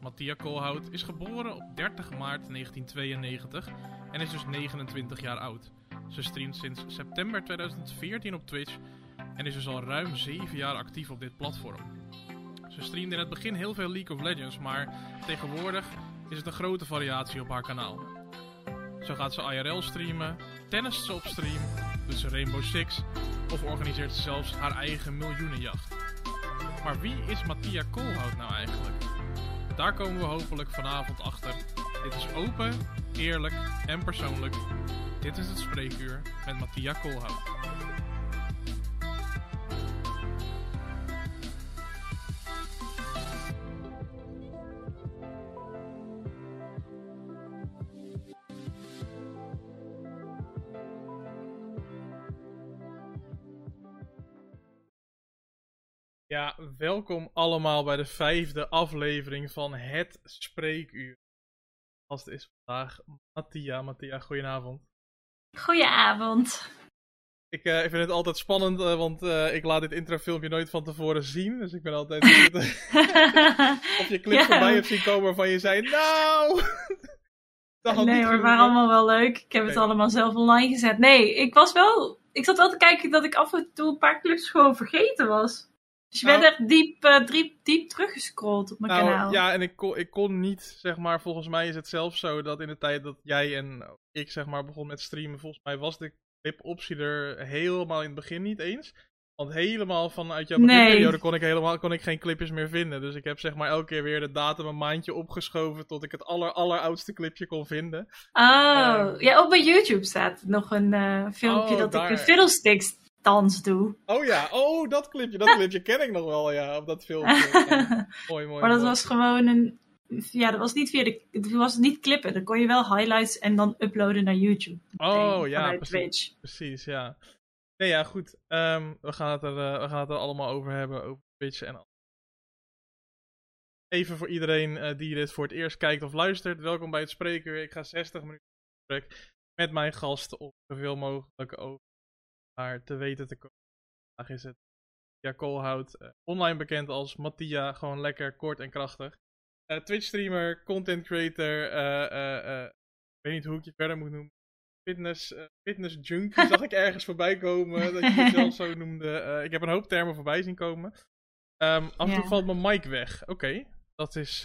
Mattia Koolhout, is geboren op 30 maart 1992 en is dus 29 jaar oud. Ze streamt sinds september 2014 op Twitch en is dus al ruim 7 jaar actief op dit platform. Ze streamde in het begin heel veel League of Legends, maar tegenwoordig is het een grote variatie op haar kanaal. Zo gaat ze IRL streamen, tennist ze op stream, ze Rainbow Six of organiseert ze zelfs haar eigen miljoenenjacht. Maar wie is Mattia Koolhout nou eigenlijk? Daar komen we hopelijk vanavond achter. Dit is open, eerlijk en persoonlijk. Dit is het spreekuur met Mattia Koolhout. Ja, welkom allemaal bij de vijfde aflevering van Het Spreekuur. Als het is vandaag Mattia. Mattia, goedenavond. Goedenavond. Ik, uh, ik vind het altijd spannend, uh, want uh, ik laat dit introfilmpje nooit van tevoren zien. Dus ik ben altijd... of je clip ja. voorbij hebt zien komen waarvan je zei, nou... nee hoor, waren allemaal wel leuk. Ik heb het allemaal zelf online gezet. Nee, ik was wel... Ik zat wel te kijken dat ik af en toe een paar clips gewoon vergeten was. Dus je nou, bent echt diep, uh, diep, diep teruggescrolld op mijn nou, kanaal. Ja, en ik kon, ik kon niet, zeg maar, volgens mij is het zelf zo dat in de tijd dat jij en ik, zeg maar, begon met streamen, volgens mij was de clipoptie er helemaal in het begin niet eens. Want helemaal vanuit jouw beginperiode nee. kon ik helemaal kon ik geen clipjes meer vinden. Dus ik heb zeg maar elke keer weer de datum een maandje opgeschoven tot ik het aller, alleroudste clipje kon vinden. Oh, uh, ja, ook bij YouTube staat nog een uh, filmpje oh, dat daar... ik de fiddlesticks dans doe. Oh ja, oh dat clipje, dat clipje ken ik nog wel, ja, op dat filmpje. Ja. mooi, mooi. Maar dat mooi. was gewoon een, ja, dat was niet via de, het was niet clippen. Dan kon je wel highlights en dan uploaden naar YouTube. Oh ja, precies, Twitch. precies, ja. Nee, ja, goed. Um, we, gaan het er, uh, we gaan het er allemaal over hebben, over Twitch en. Even voor iedereen uh, die dit voor het eerst kijkt of luistert, welkom bij het spreekuur. Ik ga 60 minuten gesprek met mijn gast om zoveel mogelijk over haar te weten te komen. Vandaag is het Mattia Koolhout, uh, online bekend als Mattia, gewoon lekker kort en krachtig. Uh, Twitch streamer, content creator, uh, ik weet niet hoe ik je verder moet noemen. Fitness, fitness junkie zag ik ergens voorbij komen, dat je het zelf zo noemde. ik heb een hoop termen voorbij zien komen. Um, af en toe Ja. valt mijn mic weg. Oké, dat is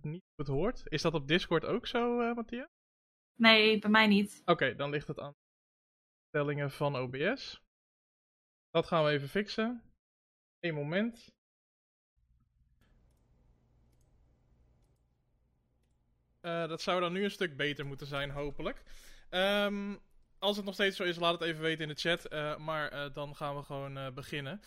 niet hoe het hoort. Is dat op Discord ook zo, Mattia? Nee, bij mij niet. Oké, dan ligt het aan stellingen van OBS. Dat gaan we even fixen. Eén moment. Uh, dat zou dan nu een stuk beter moeten zijn, hopelijk. Um, als het nog steeds zo is, laat het even weten in de chat. Uh, maar uh, dan gaan we gewoon beginnen.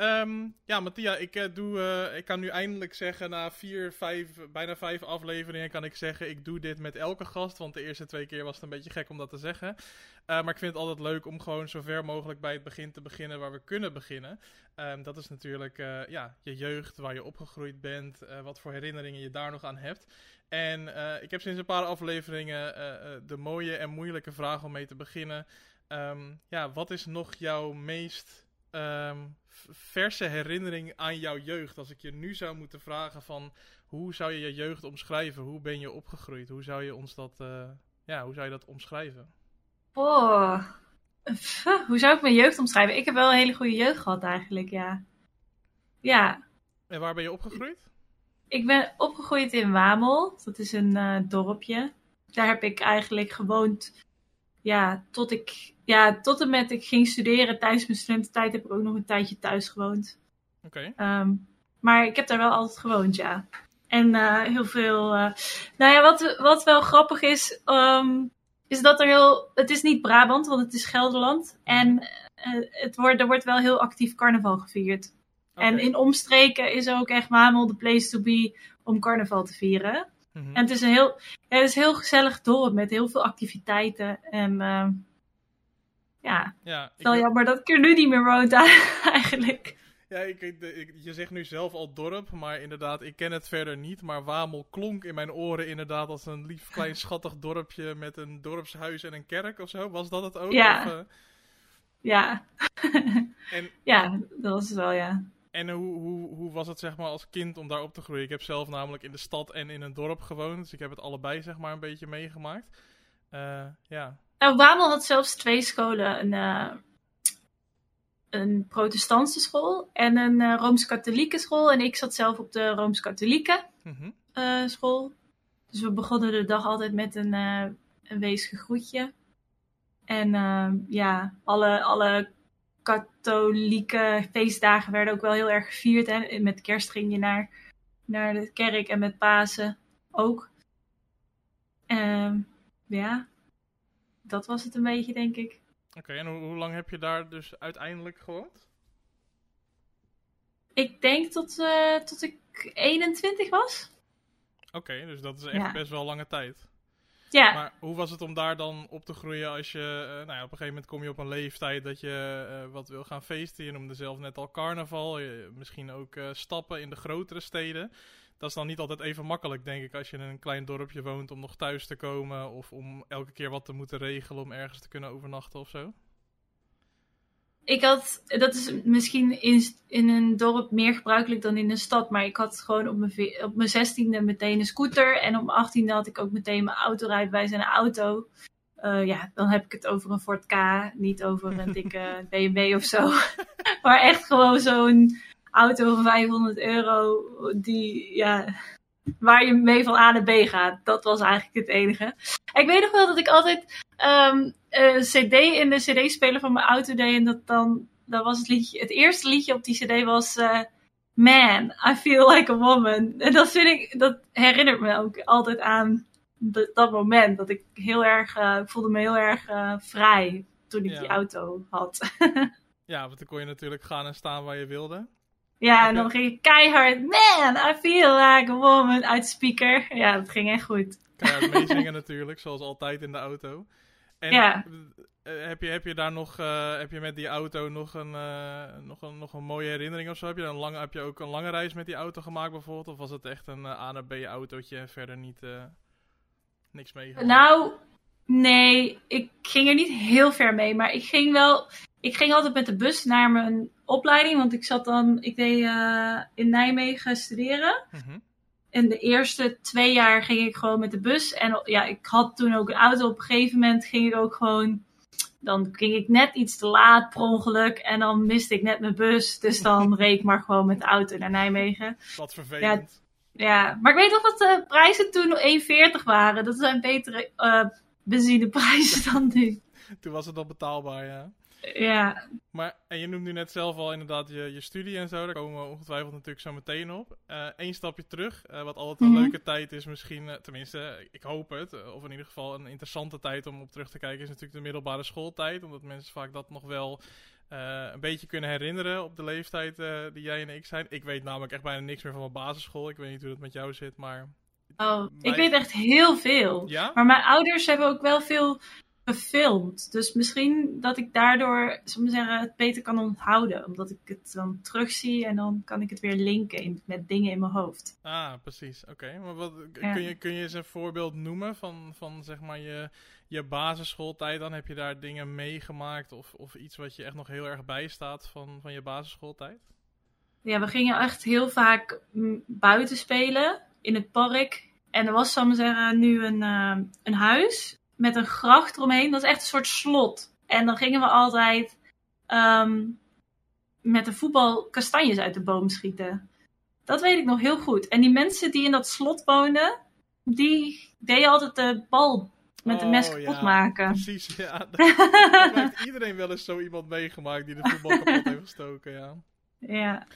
Um, ja, Mattia, ik, uh, doe, uh, ik kan nu eindelijk zeggen, na vier, vijf, bijna vijf afleveringen kan ik zeggen, ik doe dit met elke gast. Want de eerste twee keer was het een beetje gek om dat te zeggen. Uh, maar ik vind het altijd leuk om gewoon zo ver mogelijk bij het begin te beginnen waar we kunnen beginnen. Um, dat is natuurlijk ja, je jeugd, waar je opgegroeid bent, wat voor herinneringen je daar nog aan hebt. En ik heb sinds een paar afleveringen de mooie en moeilijke vraag om mee te beginnen. Um, ja, wat is nog jouw meest um, verse herinnering aan jouw jeugd? Als ik je nu zou moeten vragen van hoe zou je je jeugd omschrijven? Hoe ben je opgegroeid? Hoe zou je ons dat, uh, ja, hoe zou je dat omschrijven? Oh, hoe zou ik mijn jeugd omschrijven? Ik heb wel een hele goede jeugd gehad eigenlijk, ja. Ja. En waar ben je opgegroeid? Ik ben opgegroeid in Wamel. Dat is een uh, dorpje. Daar heb ik eigenlijk gewoond ja, tot ik, ja, tot en met ik ging studeren tijdens mijn studententijd heb ik ook nog een tijdje thuis gewoond. Oké. Okay. Um, maar ik heb daar wel altijd gewoond, ja. En uh, heel veel. Uh, nou ja, wat, wat wel grappig is, um, is dat er heel. Het is niet Brabant, want het is Gelderland. En uh, het wordt, er wordt wel heel actief carnaval gevierd. Okay. En in omstreken is ook echt Wamel de place to be om carnaval te vieren. Mm -hmm. En het is een heel, het is heel gezellig dorp met heel veel activiteiten. En uh, ja, ja wel jammer dat ik er nu niet meer woon eigenlijk. Ja, ik, ik, je zegt nu zelf al dorp, maar inderdaad, ik ken het verder niet. Maar Wamel klonk in mijn oren inderdaad als een lief, klein, schattig dorpje met een dorpshuis en een kerk of zo. Was dat het ook? Ja. Of, uh... Ja. en... ja, dat was het wel, ja. En hoe, hoe, hoe was het zeg maar als kind om daar op te groeien? Ik heb zelf namelijk in de stad en in een dorp gewoond. Dus ik heb het allebei zeg maar een beetje meegemaakt. Uh, ja. Nou, Wamel had zelfs twee scholen. Een, uh, een protestantse school en een uh, Rooms-Katholieke school. En ik zat zelf op de Rooms-Katholieke mm -hmm. school. Dus we begonnen de dag altijd met een, een weesge groetje. En ja, alle, alle katholieke feestdagen werden ook wel heel erg gevierd. Hè? Met kerst ging je naar, naar de kerk en met Pasen ook. Um, ja, dat was het een beetje, denk ik. Oké, en hoe, hoe, lang heb je daar dus uiteindelijk gewoond? Ik denk tot, uh, tot ik 21 was. Oké, dus dat is echt ja. best wel lange tijd. Ja. Maar hoe was het om daar dan op te groeien als je, uh, nou ja, op een gegeven moment kom je op een leeftijd dat je uh, wat wil gaan feesten. Je noemde zelf net al carnaval, misschien ook uh, stappen in de grotere steden. Dat is dan niet altijd even makkelijk, denk ik, als je in een klein dorpje woont om nog thuis te komen of om elke keer wat te moeten regelen om ergens te kunnen overnachten of zo. Ik had, dat is misschien in, in een dorp meer gebruikelijk dan in een stad, maar ik had gewoon op mijn, op mijn zestiende meteen een scooter en op mijn achttiende had ik ook meteen mijn autorijbewijs en een auto. Uh, ja, dan heb ik het over een Ford K, niet over een dikke BMW of zo. maar echt gewoon zo'n auto van 500 euro, die, ja, waar je mee van A naar B gaat. Dat was eigenlijk het enige. Ik weet nog wel dat ik altijd um, een CD in de CD-speler van mijn auto deed. En dat dan, dat was het liedje. Het eerste liedje op die CD was uh, Man, I Feel Like a Woman. En dat vind ik, dat herinnert me ook altijd aan dat, dat moment. Dat ik heel erg, uh, voelde me heel erg uh, vrij toen ik Ja. die auto had. Ja, want dan kon je natuurlijk gaan en staan waar je wilde. ja, en dan ging ik keihard, Man, I Feel Like a Woman uit speaker. Ja, dat ging echt goed. Keihard meezingen natuurlijk, zoals altijd in de auto. En Ja. eh, heb, je, heb je daar nog, eh, heb je met die auto nog een, eh, nog, een, nog een mooie herinnering of zo? Heb je, een lange, heb je ook een lange reis met die auto gemaakt bijvoorbeeld? Of was het echt een eh, A naar B autootje en verder niet, eh, niks meegemaakt? Nou, nee, ik ging er niet heel ver mee, maar ik ging wel. Ik ging altijd met de bus naar mijn opleiding, want ik zat dan, ik deed eh, in Nijmegen studeren. Mhm. En de eerste twee jaar ging ik gewoon met de bus. En ja, ik had toen ook een auto. Op een gegeven moment ging ik ook gewoon. Dan ging ik net iets te laat per ongeluk. En dan miste ik net mijn bus. Dus dan reed ik maar gewoon met de auto naar Nijmegen. Wat vervelend. Ja, maar ik weet nog dat de prijzen toen 1,40 waren. Dat zijn betere eh, benzineprijzen dan nu. Toen was het al betaalbaar, ja. Ja, Maar, en je noemt nu net zelf al inderdaad je, je studie en zo. Daar komen we ongetwijfeld natuurlijk zo meteen op. Eén stapje terug, eh, wat altijd een Mhm. leuke tijd is misschien, eh, tenminste, ik hoop het. eh, of in ieder geval een interessante tijd om op terug te kijken, is natuurlijk de middelbare schooltijd. Omdat mensen vaak dat nog wel eh, een beetje kunnen herinneren op de leeftijd eh, die jij en ik zijn. Ik weet namelijk echt bijna niks meer van mijn basisschool. Ik weet niet hoe dat met jou zit, maar... oh, ik weet echt heel veel. Ja? Maar mijn ouders hebben ook wel veel gefilmd. Dus misschien dat ik daardoor, zal ik zeggen, het beter kan onthouden. Omdat ik het dan terugzie en dan kan ik het weer linken in- met dingen in mijn hoofd. Ah, precies. Oké. Maar wat, Ja. kun, je, kun je eens een voorbeeld noemen van, van zeg maar je, je basisschooltijd? Dan heb je daar dingen meegemaakt of, of iets wat je echt nog heel erg bijstaat van, van je basisschooltijd? Ja, we gingen echt heel vaak mm, buiten spelen in het park. En er was, zal ik zeggen, nu een, eh, een huis met een gracht eromheen. Dat is echt een soort slot. En dan gingen we altijd ehm, met de voetbal kastanjes uit de boom schieten. Dat weet ik nog heel goed. En die mensen die in dat slot woonden, die deden altijd de bal met de mes Oh, kapot ja. maken. Precies, ja. Dat heeft iedereen wel eens zo iemand meegemaakt die de voetbal kapot heeft gestoken, ja. ja.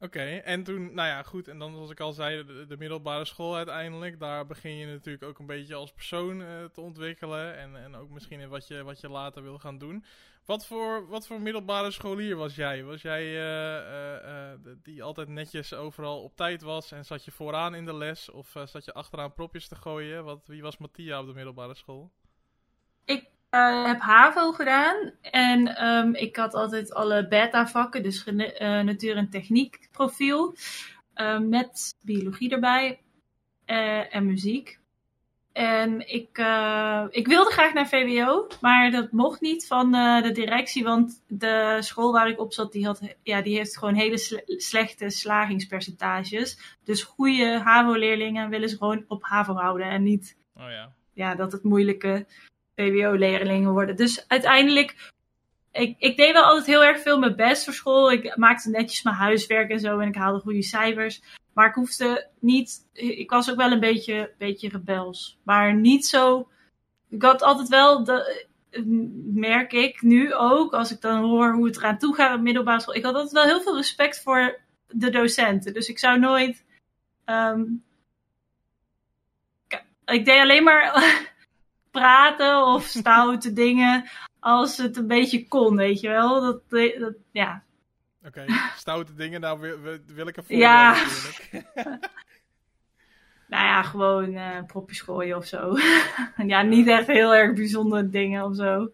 Oké, en toen, nou ja, goed. En dan, zoals ik al zei, de, de middelbare school uiteindelijk. Daar begin je natuurlijk ook een beetje als persoon eh, te ontwikkelen. En, en ook misschien in wat je, wat je later wil gaan doen. Wat voor, wat voor middelbare scholier was jij? Was jij eh, eh, die altijd netjes overal op tijd was? En zat je vooraan in de les? Of zat je achteraan propjes te gooien? Wat, wie was Mattia op de middelbare school? Ik eh, heb HAVO gedaan en ehm, ik had altijd alle beta-vakken, dus eh, natuur- en techniek profiel, eh, met biologie erbij en muziek. En ik, ik wilde graag naar VWO, maar dat mocht niet van de directie, want de school waar ik op zat, die, had, ja, die heeft gewoon hele sle slechte slagingspercentages. Dus goede HAVO-leerlingen willen ze gewoon op HAVO houden en niet oh, ja. Ja, dat het moeilijke VWO-leerlingen worden. Dus uiteindelijk, ik, ik deed wel altijd heel erg veel mijn best voor school. Ik maakte netjes mijn huiswerk en zo en ik haalde goede cijfers. Maar ik hoefde niet. Ik was ook wel een beetje, beetje rebels. Maar niet zo. Ik had altijd wel. Merk ik nu ook. Als ik dan hoor hoe het eraan toe gaat op middelbare school. Ik had altijd wel heel veel respect voor de docenten. Dus ik zou nooit. Um, ik deed alleen maar praten of stoute dingen. Als het een beetje kon, weet je wel. Dat, dat ja, Oké, stoute dingen, nou wil, wil ik een voorbeeld ja. natuurlijk. nou ja, gewoon uh, propjes gooien of zo. ja, niet echt heel erg bijzondere dingen of zo.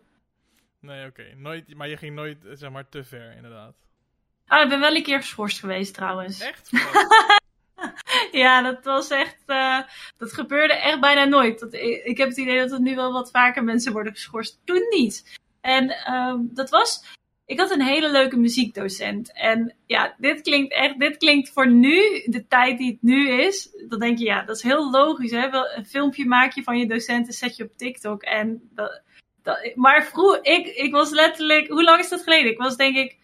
Nee, oké. Nooit, maar je ging nooit, zeg maar, te ver, inderdaad. Ah, ik ben wel een keer geschorst geweest, trouwens. Echt? ja, dat was echt. Uh, dat gebeurde echt bijna nooit. Dat, ik, heb het idee dat er nu wel wat vaker mensen worden geschorst. Toen niet. En uh, dat was ik had een hele leuke muziekdocent. En ja, dit klinkt echt, dit klinkt voor nu, de tijd die het nu is. Dan denk je, ja, dat is heel logisch. Een filmpje maak je van je docenten, zet je op TikTok. En dat, dat, maar vroeg, ik, ik was letterlijk, hoe lang is dat geleden? Ik was denk ik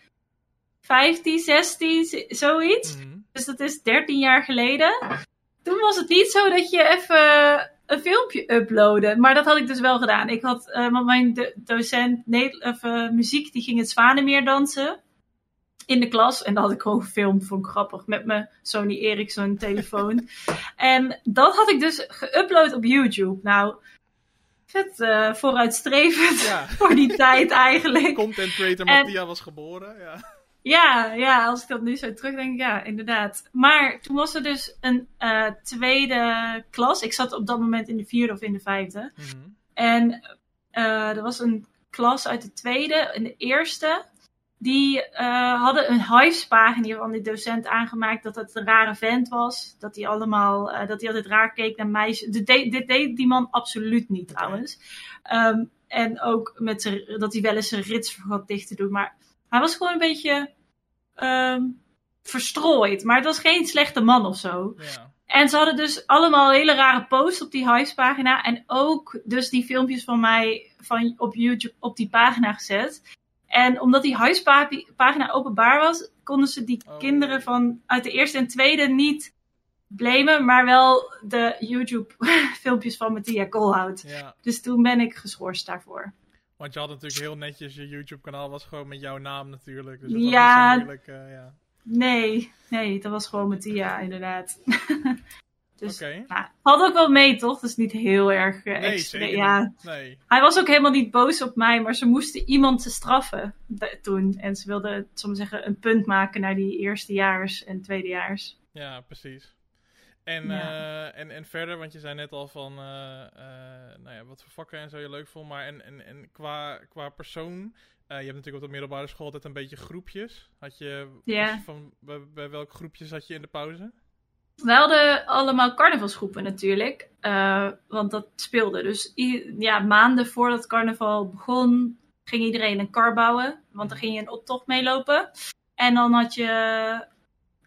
15, 16, zoiets. Mhm. Dus dat is 13 jaar geleden. Toen was het niet zo dat je even een filmpje uploaden. Maar dat had ik dus wel gedaan. Ik had, uh, want mijn docent nee, of, uh, muziek, die ging het Zwanenmeer dansen. In de klas. En dat had ik gewoon gefilmd, vond ik grappig. Met mijn Sony Ericsson telefoon. en dat had ik dus geüpload op YouTube. Nou, vet uh, vooruitstrevend Ja. voor die tijd eigenlijk. Content creator En- Mattia was geboren, ja. Ja, ja, als ik dat nu zo terugdenk, ja, inderdaad. Maar toen was er dus een eh, tweede klas. Ik zat op dat moment in de vierde of in de vijfde. Mhm. En eh, er was een klas uit de tweede en de eerste. Die eh, hadden een Hives-pagina van die docent aangemaakt dat het een rare vent was. Dat hij allemaal, dat hij altijd raar keek naar meisjes. Dit deed, dit deed die man absoluut niet trouwens. Ehm, en ook met dat hij wel eens zijn rits vergat dicht te doen. Maar hij was gewoon een beetje ehm, verstrooid. Maar het was geen slechte man of zo. Ja. En ze hadden dus allemaal hele rare posts op die Hives pagina. En ook dus die filmpjes van mij van, op YouTube op die pagina gezet. En omdat die Hives pa- pagina openbaar was, konden ze die Oh. kinderen van uit de eerste en tweede niet blamen. Maar wel de YouTube filmpjes van Mattia Koolhout. ja. Dus toen ben ik geschorst daarvoor. Want je had natuurlijk heel netjes, je YouTube kanaal was gewoon met jouw naam natuurlijk. Dus Ja. moeilijk, eh, ja. Nee, nee, dat was gewoon Mattia inderdaad. dus Oké. nou, had ook wel mee toch? Dat is niet heel erg eh, Nee, zeker ja. Nee. Hij was ook helemaal niet boos op mij, maar ze moesten iemand te straffen de- toen. En ze wilden, we zeggen, een punt maken naar die eerstejaars en tweedejaars. Ja, precies. En, Ja. eh, en, en verder, want je zei net al van eh, eh, nou ja, wat voor vakken en zo je leuk vond. Maar en, en, en qua, qua persoon, je hebt natuurlijk op de middelbare school altijd een beetje groepjes. Had je, van, bij, bij welke groepjes zat je in de pauze? We hadden allemaal carnavalsgroepen natuurlijk, want dat speelde. Dus ja, maanden voordat carnaval begon, ging iedereen een kar bouwen, want dan ging je een optocht meelopen. En dan had je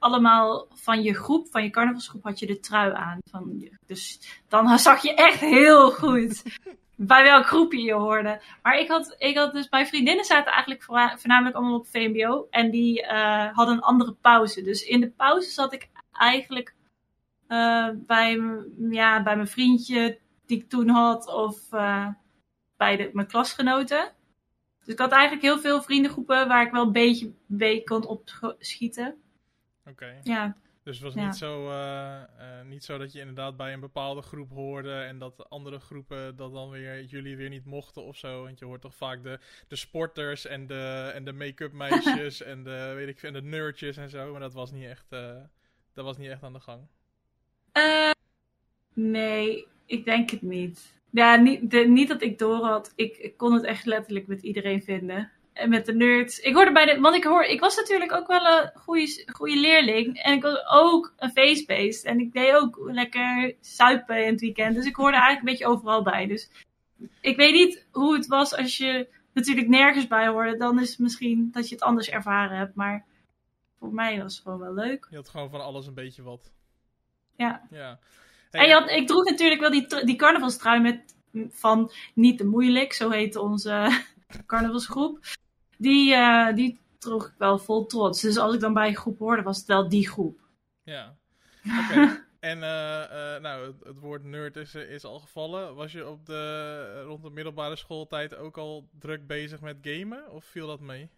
allemaal van je groep, van je carnavalsgroep, had je de trui aan. Van je, dus dan zag je echt heel goed bij welk groepje je hoorde. Maar ik had, ik had dus, mijn vriendinnen zaten eigenlijk voorna- voornamelijk allemaal op VMBO. En die eh, hadden een andere pauze. Dus in de pauze zat ik eigenlijk eh, bij, ja, bij mijn vriendje die ik toen had. Of eh, bij de, mijn klasgenoten. Dus ik had eigenlijk heel veel vriendengroepen waar ik wel een beetje mee kon opschieten. Oké. Ja, Dus het was Ja. niet, zo, eh, eh, niet zo dat je inderdaad bij een bepaalde groep hoorde en dat de andere groepen dat dan weer jullie weer niet mochten of zo. Want je hoort toch vaak de, de sporters en de, en de make-up meisjes en de, weet ik, en de nerdjes en zo. Maar dat was niet echt, eh, dat was niet echt aan de gang. Nee, ik denk het niet. Ja, niet, de- niet dat ik door had. Ik, ik kon het echt letterlijk met iedereen vinden. En met de nerds. Ik hoorde bij de, want ik hoor, ik was natuurlijk ook wel een goede, goede leerling. En ik was ook een feestbeest. En ik deed ook lekker suipen in het weekend. Dus ik hoorde eigenlijk een beetje overal bij. Dus ik weet niet hoe het was als je natuurlijk nergens bij hoorde. Dan is het misschien dat je het anders ervaren hebt. Maar voor mij was het gewoon wel leuk. Je had gewoon van alles een beetje wat. Ja. Ja. En je had, ik droeg natuurlijk wel die, die carnavalstrui met, van Niet te Moeilijk, zo heette onze carnavalsgroep. Die, uh, die droeg ik wel vol trots. Dus als ik dan bij een groep hoorde, was het wel die groep. Ja, oké. en uh, uh, nou, het, het, woord nerd is, is al gevallen. Was je op de, rond de middelbare schooltijd ook al druk bezig met gamen? Of viel dat mee?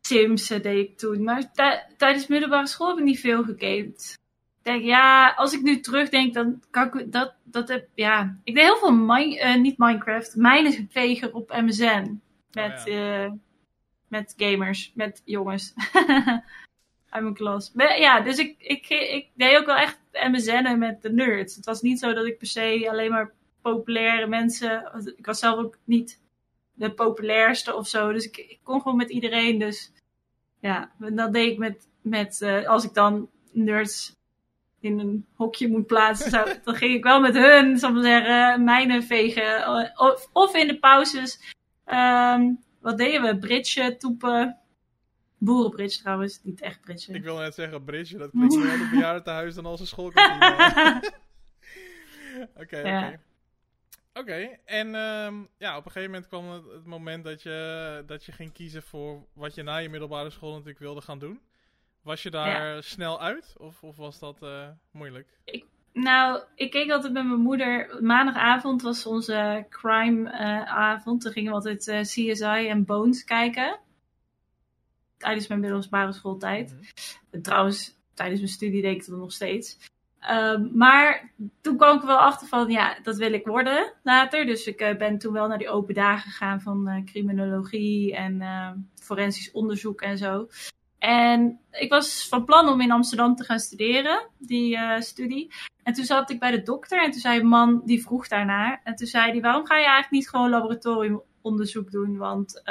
Sims deed ik toen. Maar tijdens middelbare school heb ik niet veel gegamed. Ik denk, ja, als ik nu terugdenk, dan kan ik dat, dat heb, ja. Ik deed heel veel, mine, uh, niet Minecraft, mijnenveger op MSN. Met, oh, ja. uh, met gamers, met jongens. Uit mijn klas. Maar, ja, dus ik, ik, ik deed ook wel echt MSN'en met de nerds. Het was niet zo dat ik per se alleen maar populaire mensen. Ik was zelf ook niet de populairste of zo. Dus ik, ik kon gewoon met iedereen. Dus ja, dat deed ik met, met uh, als ik dan nerds in een hokje moet plaatsen, zou, dan ging ik wel met hun, zal ik maar zeggen, mijnen vegen. Of, of in de pauzes. Um, wat deden we? Bridge, toepen. Boerenbridge trouwens, niet echt bridge. Ik wil net zeggen bridge, dat klinkt meer op een bejaardentehuis dan als een schoolkantine. Oké, oké. Oké, en um, ja, op een gegeven moment kwam het, het, moment dat je, dat je ging kiezen voor wat je na je middelbare school natuurlijk wilde gaan doen. Was je daar ja. snel uit of, of was dat uh, moeilijk? Ik, nou, ik keek altijd met mijn moeder. Maandagavond was onze crime-avond. Uh, Toen gingen we altijd uh, CSI en Bones kijken. Tijdens mijn middelbare schooltijd. Mm -hmm. Trouwens, tijdens mijn studie deed ik dat nog steeds. Um, maar toen kwam ik wel achter van, ja, dat wil ik worden later. Dus ik uh, ben toen wel naar die open dagen gegaan van criminologie en forensisch onderzoek en zo. En ik was van plan om in Amsterdam te gaan studeren, die studie. En toen zat ik bij de dokter en toen zei een man, die vroeg daarnaar. En toen zei hij, waarom ga je eigenlijk niet gewoon laboratoriumonderzoek doen? Want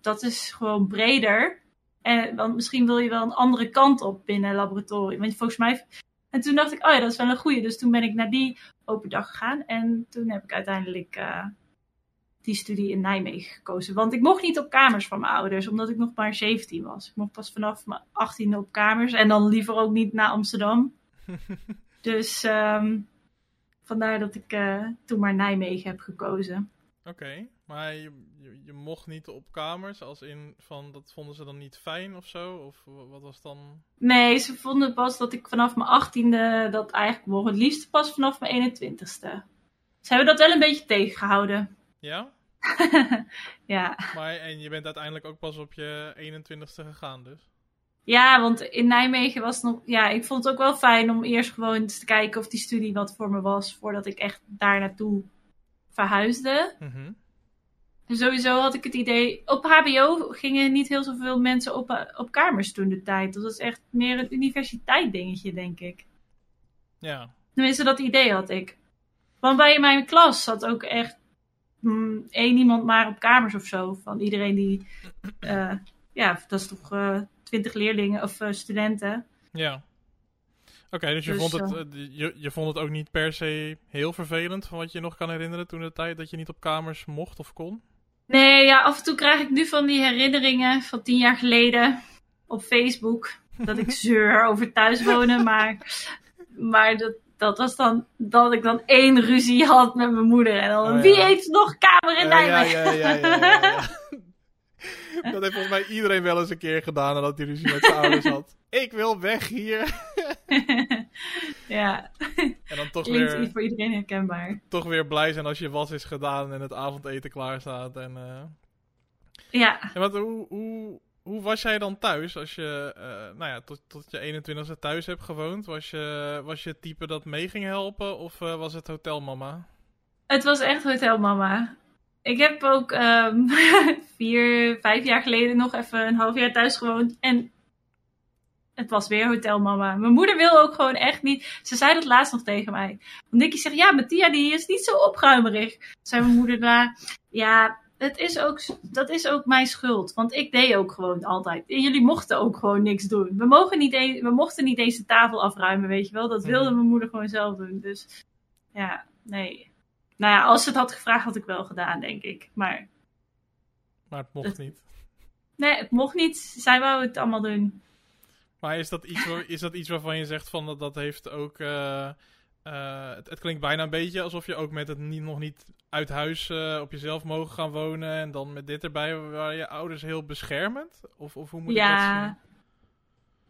dat is gewoon breder. En, want misschien wil je wel een andere kant op binnen laboratorium. Want volgens mij en toen dacht ik, oh ja, dat is wel een goeie. Dus toen ben ik naar die open dag gegaan. En toen heb ik uiteindelijk uh, die studie in Nijmegen gekozen. Want ik mocht niet op kamers van mijn ouders, omdat ik nog maar 17 was. Ik mocht pas vanaf mijn 18 op kamers. En dan liever ook niet naar Amsterdam. dus um, vandaar dat ik uh, toen maar Nijmegen heb gekozen. Oké, okay, maar je, je, je, mocht niet op kamers, als in van dat vonden ze dan niet fijn of zo? Of wat was dan? Nee, ze vonden pas dat ik vanaf mijn achttiende dat eigenlijk mocht. Het liefst pas vanaf mijn 21ste. Ze hebben dat wel een beetje tegengehouden. Ja? ja. Maar en je bent uiteindelijk ook pas op je 21ste gegaan dus? Ja, want in Nijmegen was het nog. Ja, ik vond het ook wel fijn om eerst gewoon te kijken of die studie wat voor me was. Voordat ik echt daar naartoe verhuisde. Mm -hmm. Dus sowieso had ik het idee. Op HBO gingen niet heel zoveel mensen op, op kamers toen de tijd. Dat was echt meer een universiteit dingetje, denk ik. Ja. Tenminste, dat idee had ik. Want bij mijn klas zat ook echt mm, één iemand maar op kamers of zo. Van iedereen die. Uh, ja, dat is toch uh, twintig leerlingen of uh, studenten. Ja. Oké, okay, dus, je, dus, vond het, je, je vond het ook niet per se heel vervelend, van wat je nog kan herinneren toen de tijd dat je niet op kamers mocht of kon? Nee, ja, af en toe krijg ik nu van die herinneringen van tien jaar geleden op Facebook. Dat ik zeur over thuiswonen, maar, maar dat, dat was dan dat ik dan één ruzie had met mijn moeder. En dan, oh, ja. wie heeft nog kamer in Nijmegen? Ja, ja, Dat heeft volgens mij iedereen wel eens een keer gedaan nadat hij ruzie met zijn ouders had. Ik wil weg hier. ja. En dan toch Klinkt weer... voor iedereen herkenbaar. Toch weer blij zijn als je was is gedaan en het avondeten klaar staat. En, uh... Ja. En wat, hoe, hoe, hoe was jij dan thuis als je, uh, nou ja, tot, tot je 21ste thuis hebt gewoond? Was je, was je type dat mee ging helpen of uh, was het hotelmama? Het was echt hotelmama. Ik heb ook um, vier, vijf jaar geleden nog even een half jaar thuis gewoond. En het was weer hotelmama. Mijn moeder wil ook gewoon echt niet. Ze zei dat laatst nog tegen mij. Want Nicky zegt, ja, Mattia die is niet zo opruimerig. Zei mijn moeder daar, ja, het is ook, dat is ook mijn schuld. Want ik deed ook gewoon altijd. En jullie mochten ook gewoon niks doen. We, mogen niet eens, we mochten niet eens de tafel afruimen, weet je wel. Dat wilde Mhm. mijn moeder gewoon zelf doen. Dus ja, nee. Nou ja, als ze het had gevraagd, had ik wel gedaan, denk ik. Maar Maar het mocht Het- niet. nee, het mocht niet. Zij wou het allemaal doen. Maar is dat iets, waar- is dat iets waarvan je zegt van dat dat heeft ook. eh, eh, het, het klinkt bijna een beetje alsof je ook met het niet, nog niet uit huis eh, op jezelf mogen gaan wonen. En dan met dit erbij, waren je ouders heel beschermend? Of, of hoe moet ik dat zien?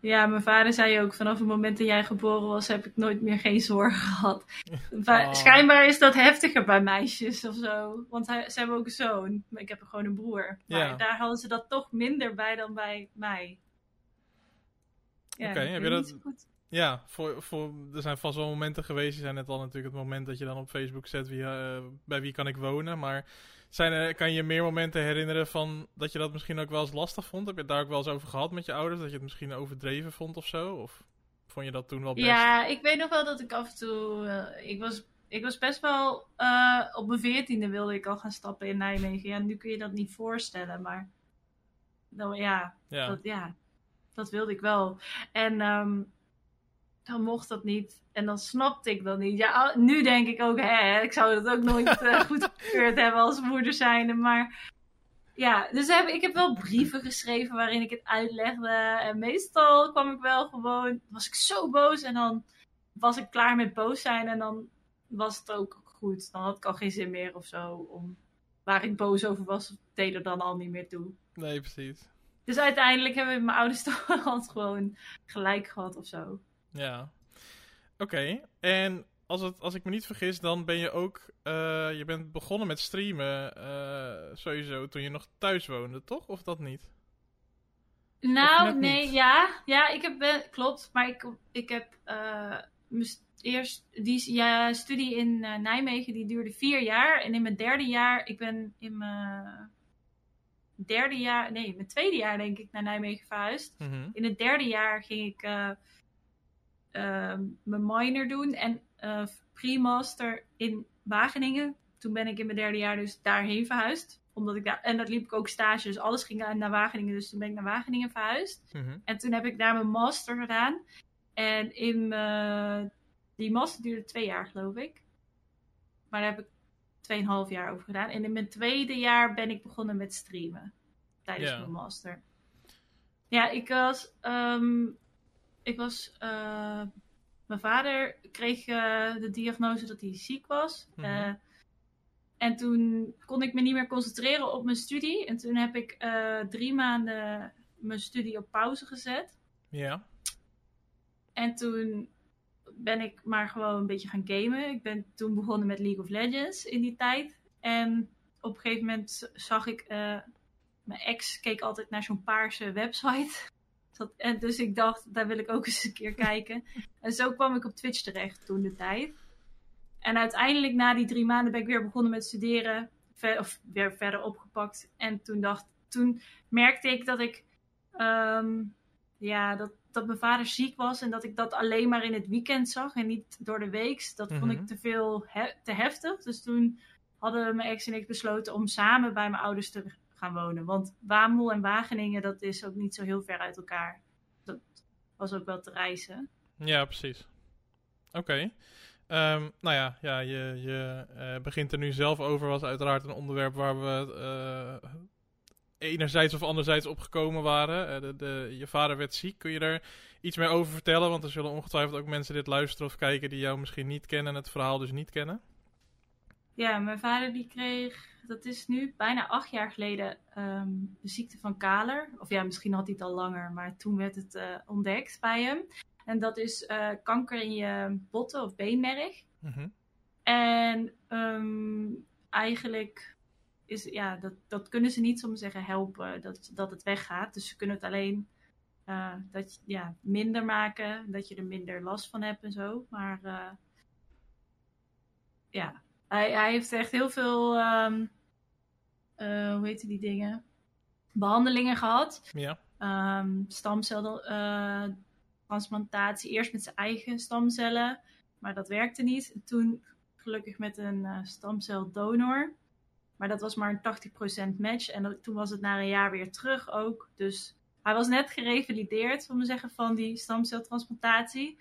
Ja, mijn vader zei ook, vanaf het moment dat jij geboren was, heb ik nooit meer geen zorgen gehad. Oh. Schijnbaar is dat heftiger bij meisjes of zo. Want hij, ze hebben ook een zoon, maar ik heb gewoon een broer. Maar Ja. daar hadden ze dat toch minder bij dan bij mij. Ja, Oké, heb je dat- goed. Ja, voor, voor, er zijn vast wel momenten geweest. Je zei net al natuurlijk het moment dat je dan op Facebook zet wie, eh, bij wie kan ik wonen. Maar zijn er, kan je je meer momenten herinneren van dat je dat misschien ook wel eens lastig vond? Heb je het daar ook wel eens over gehad met je ouders? Dat je het misschien overdreven vond of zo? Of vond je dat toen wel best? Ja, ik weet nog wel dat ik af en toe... eh, ik, was, ik was best wel... eh, op mijn veertiende wilde ik al gaan stappen in Nijmegen. Ja, nu kun je dat niet voorstellen, maar... Nou ja, ja. Dat, ja, dat wilde ik wel. En ehm, dan mocht dat niet. En dan snapte ik dat niet. Ja, nu denk ik ook, hè, ik zou dat ook nooit eh, goedgekeurd hebben als moeder zijnde. Maar ja, dus heb, ik heb wel brieven geschreven waarin ik het uitlegde. En meestal kwam ik wel gewoon, was ik zo boos. En dan was ik klaar met boos zijn. En dan was het ook goed. Dan had ik al geen zin meer of zo. Om, waar ik boos over was, deed er dan al niet meer toe. Nee, precies. Dus uiteindelijk hebben mijn ouders toch altijd gewoon gelijk gehad of zo. Ja. Oké, en als, het, als ik me niet vergis, dan ben je ook... eh, je bent begonnen met streamen eh, sowieso toen je nog thuis woonde, toch? Of dat niet? Nou, nee, niet? ja. Ja, ik heb, ben- klopt. Maar ik, ik heb mijn st- eerst die ja, studie in Nijmegen, die duurde vier jaar. En in mijn derde jaar, ik ben in mijn derde jaar, nee, mijn tweede jaar denk ik naar Nijmegen verhuisd. Mhm. In het derde jaar ging ik mijn minor doen en eh pre-master in Wageningen. Toen ben ik in mijn derde jaar dus daarheen verhuisd. Omdat ik daar, en dat liep ik ook stage, dus alles ging naar Wageningen. Dus toen ben ik naar Wageningen verhuisd. Mhm. En toen heb ik daar mijn master gedaan. En in mijn- die master duurde twee jaar, geloof ik. Maar daar heb ik tweeënhalf jaar over gedaan. En in mijn tweede jaar ben ik begonnen met streamen. Tijdens mijn master. Ja, ik was... ehm, ik was... eh, mijn vader kreeg eh, de diagnose dat hij ziek was. Mhm. Eh, en toen kon ik me niet meer concentreren op mijn studie. En toen heb ik drie maanden mijn studie op pauze gezet. Ja. En toen ben ik maar gewoon een beetje gaan gamen. Ik ben toen begonnen met League of Legends in die tijd. En op een gegeven moment zag ik... mijn ex keek altijd naar zo'n paarse website. Dat, en dus ik dacht, daar wil ik ook eens een keer kijken. En zo kwam ik op Twitch terecht toen de tijd. En uiteindelijk na die drie maanden ben ik weer begonnen met studeren. Ver, of weer verder opgepakt. En toen, dacht, toen merkte ik dat ik... ehm, ja, dat, dat mijn vader ziek was en dat ik dat alleen maar in het weekend zag en niet door de week. Dat vond Mhm. ik te veel he- te heftig. Dus toen hadden mijn ex en ik besloten om samen bij mijn ouders te gaan wonen. Want Wamel en Wageningen, dat is ook niet zo heel ver uit elkaar. Dat was ook wel te reizen. Ja, precies. Oké. Ehm, nou ja, ja je, je eh, begint er nu zelf over. Was uiteraard een onderwerp waar we eh, enerzijds of anderzijds op gekomen waren. Eh, de, de, je vader werd ziek. Kun je daar iets meer over vertellen? Want er zullen ongetwijfeld ook mensen dit luisteren of kijken die jou misschien niet kennen en het verhaal dus niet kennen. Ja, mijn vader die kreeg, dat is nu bijna acht jaar geleden, ehm, de ziekte van Kaler. Of ja, misschien had hij het al langer, maar toen werd het eh, ontdekt bij hem. En dat is eh, kanker in je botten of beenmerg. Mhm. En ehm, eigenlijk is, ja, dat, dat kunnen ze niet, zomaar zeggen, helpen dat, dat het weggaat. Dus ze kunnen het alleen eh, dat, ja, minder maken, dat je er minder last van hebt en zo. Maar ja, hij, hij heeft echt heel veel, ehm, eh, hoe heet die dingen? Behandelingen gehad. Ja. Ehm stamceltransplantatie. Eerst met zijn eigen stamcellen, maar dat werkte niet. En toen gelukkig met een eh, stamceldonor. Maar dat was maar een 80% match. En dat, toen was het na een jaar weer terug ook. Dus hij was net gerevalideerd, om te zeggen, van die stamceltransplantatie.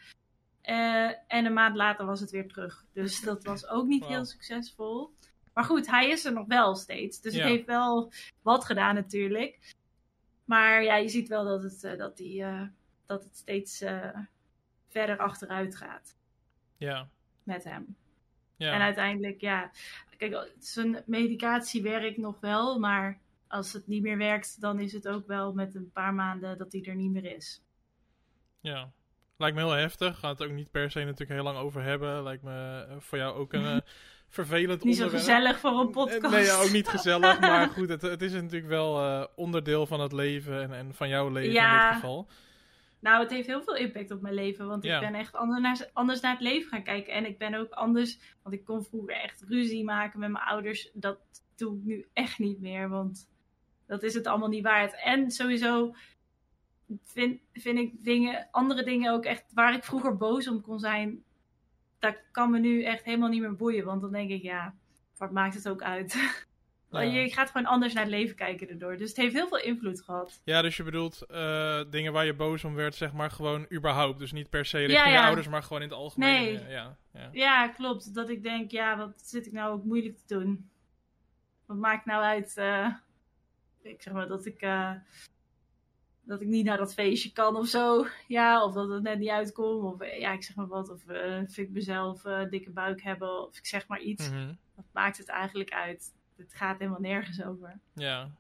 Uh, en een maand later was het weer terug. Dus dat was ook niet heel succesvol. Maar goed, hij is er nog wel steeds. Dus ja. het heeft wel wat gedaan natuurlijk. Maar ja, je ziet wel dat het, uh, dat die, uh, dat het steeds verder achteruit gaat. Ja. Met hem. Ja. En uiteindelijk, ja. Kijk, zijn medicatie werkt nog wel, maar als het niet meer werkt, dan is het ook wel met een paar maanden dat hij er niet meer is. Ja, lijkt me heel heftig. Gaat het ook niet per se natuurlijk heel lang over hebben. Lijkt me eh, voor jou ook een vervelend niet onderwerp. Niet zo gezellig voor een podcast. Nee, ja, ook niet gezellig. maar goed, het, het is natuurlijk wel uh, onderdeel van het leven en, en van jouw leven ja. in dit geval. Nou, het heeft heel veel impact op mijn leven. Want ik ben echt anders naar, anders naar het leven gaan kijken. En ik ben ook anders. Want ik kon vroeger echt ruzie maken met mijn ouders. Dat doe ik nu echt niet meer. Want dat is het allemaal niet waard. En sowieso vind, vind ik dingen, andere dingen ook echt waar ik vroeger boos om kon zijn. Dat kan me nu echt helemaal niet meer boeien. Want dan denk ik, ja, wat maakt het ook uit? Ja. Je gaat gewoon anders naar het leven kijken erdoor. Dus het heeft heel veel invloed gehad. Ja, dus je bedoelt uh, dingen waar je boos om werd, zeg maar gewoon überhaupt. Dus niet per se richting ja, ja. je ouders, maar gewoon in het algemeen. Nee. Ja, ja. ja, klopt. Dat ik denk, ja, wat zit ik nou ook moeilijk te doen? Wat maakt nou uit? Uh, ik zeg maar dat ik, uh, dat ik niet naar dat feestje kan of zo. Ja, of dat het net niet uitkomt. Of ja, ik zeg maar wat. Of vind ik mezelf dikke buik hebben. Of ik zeg maar iets. Mm -hmm. Wat maakt het eigenlijk uit? het gaat helemaal nergens over. Ja.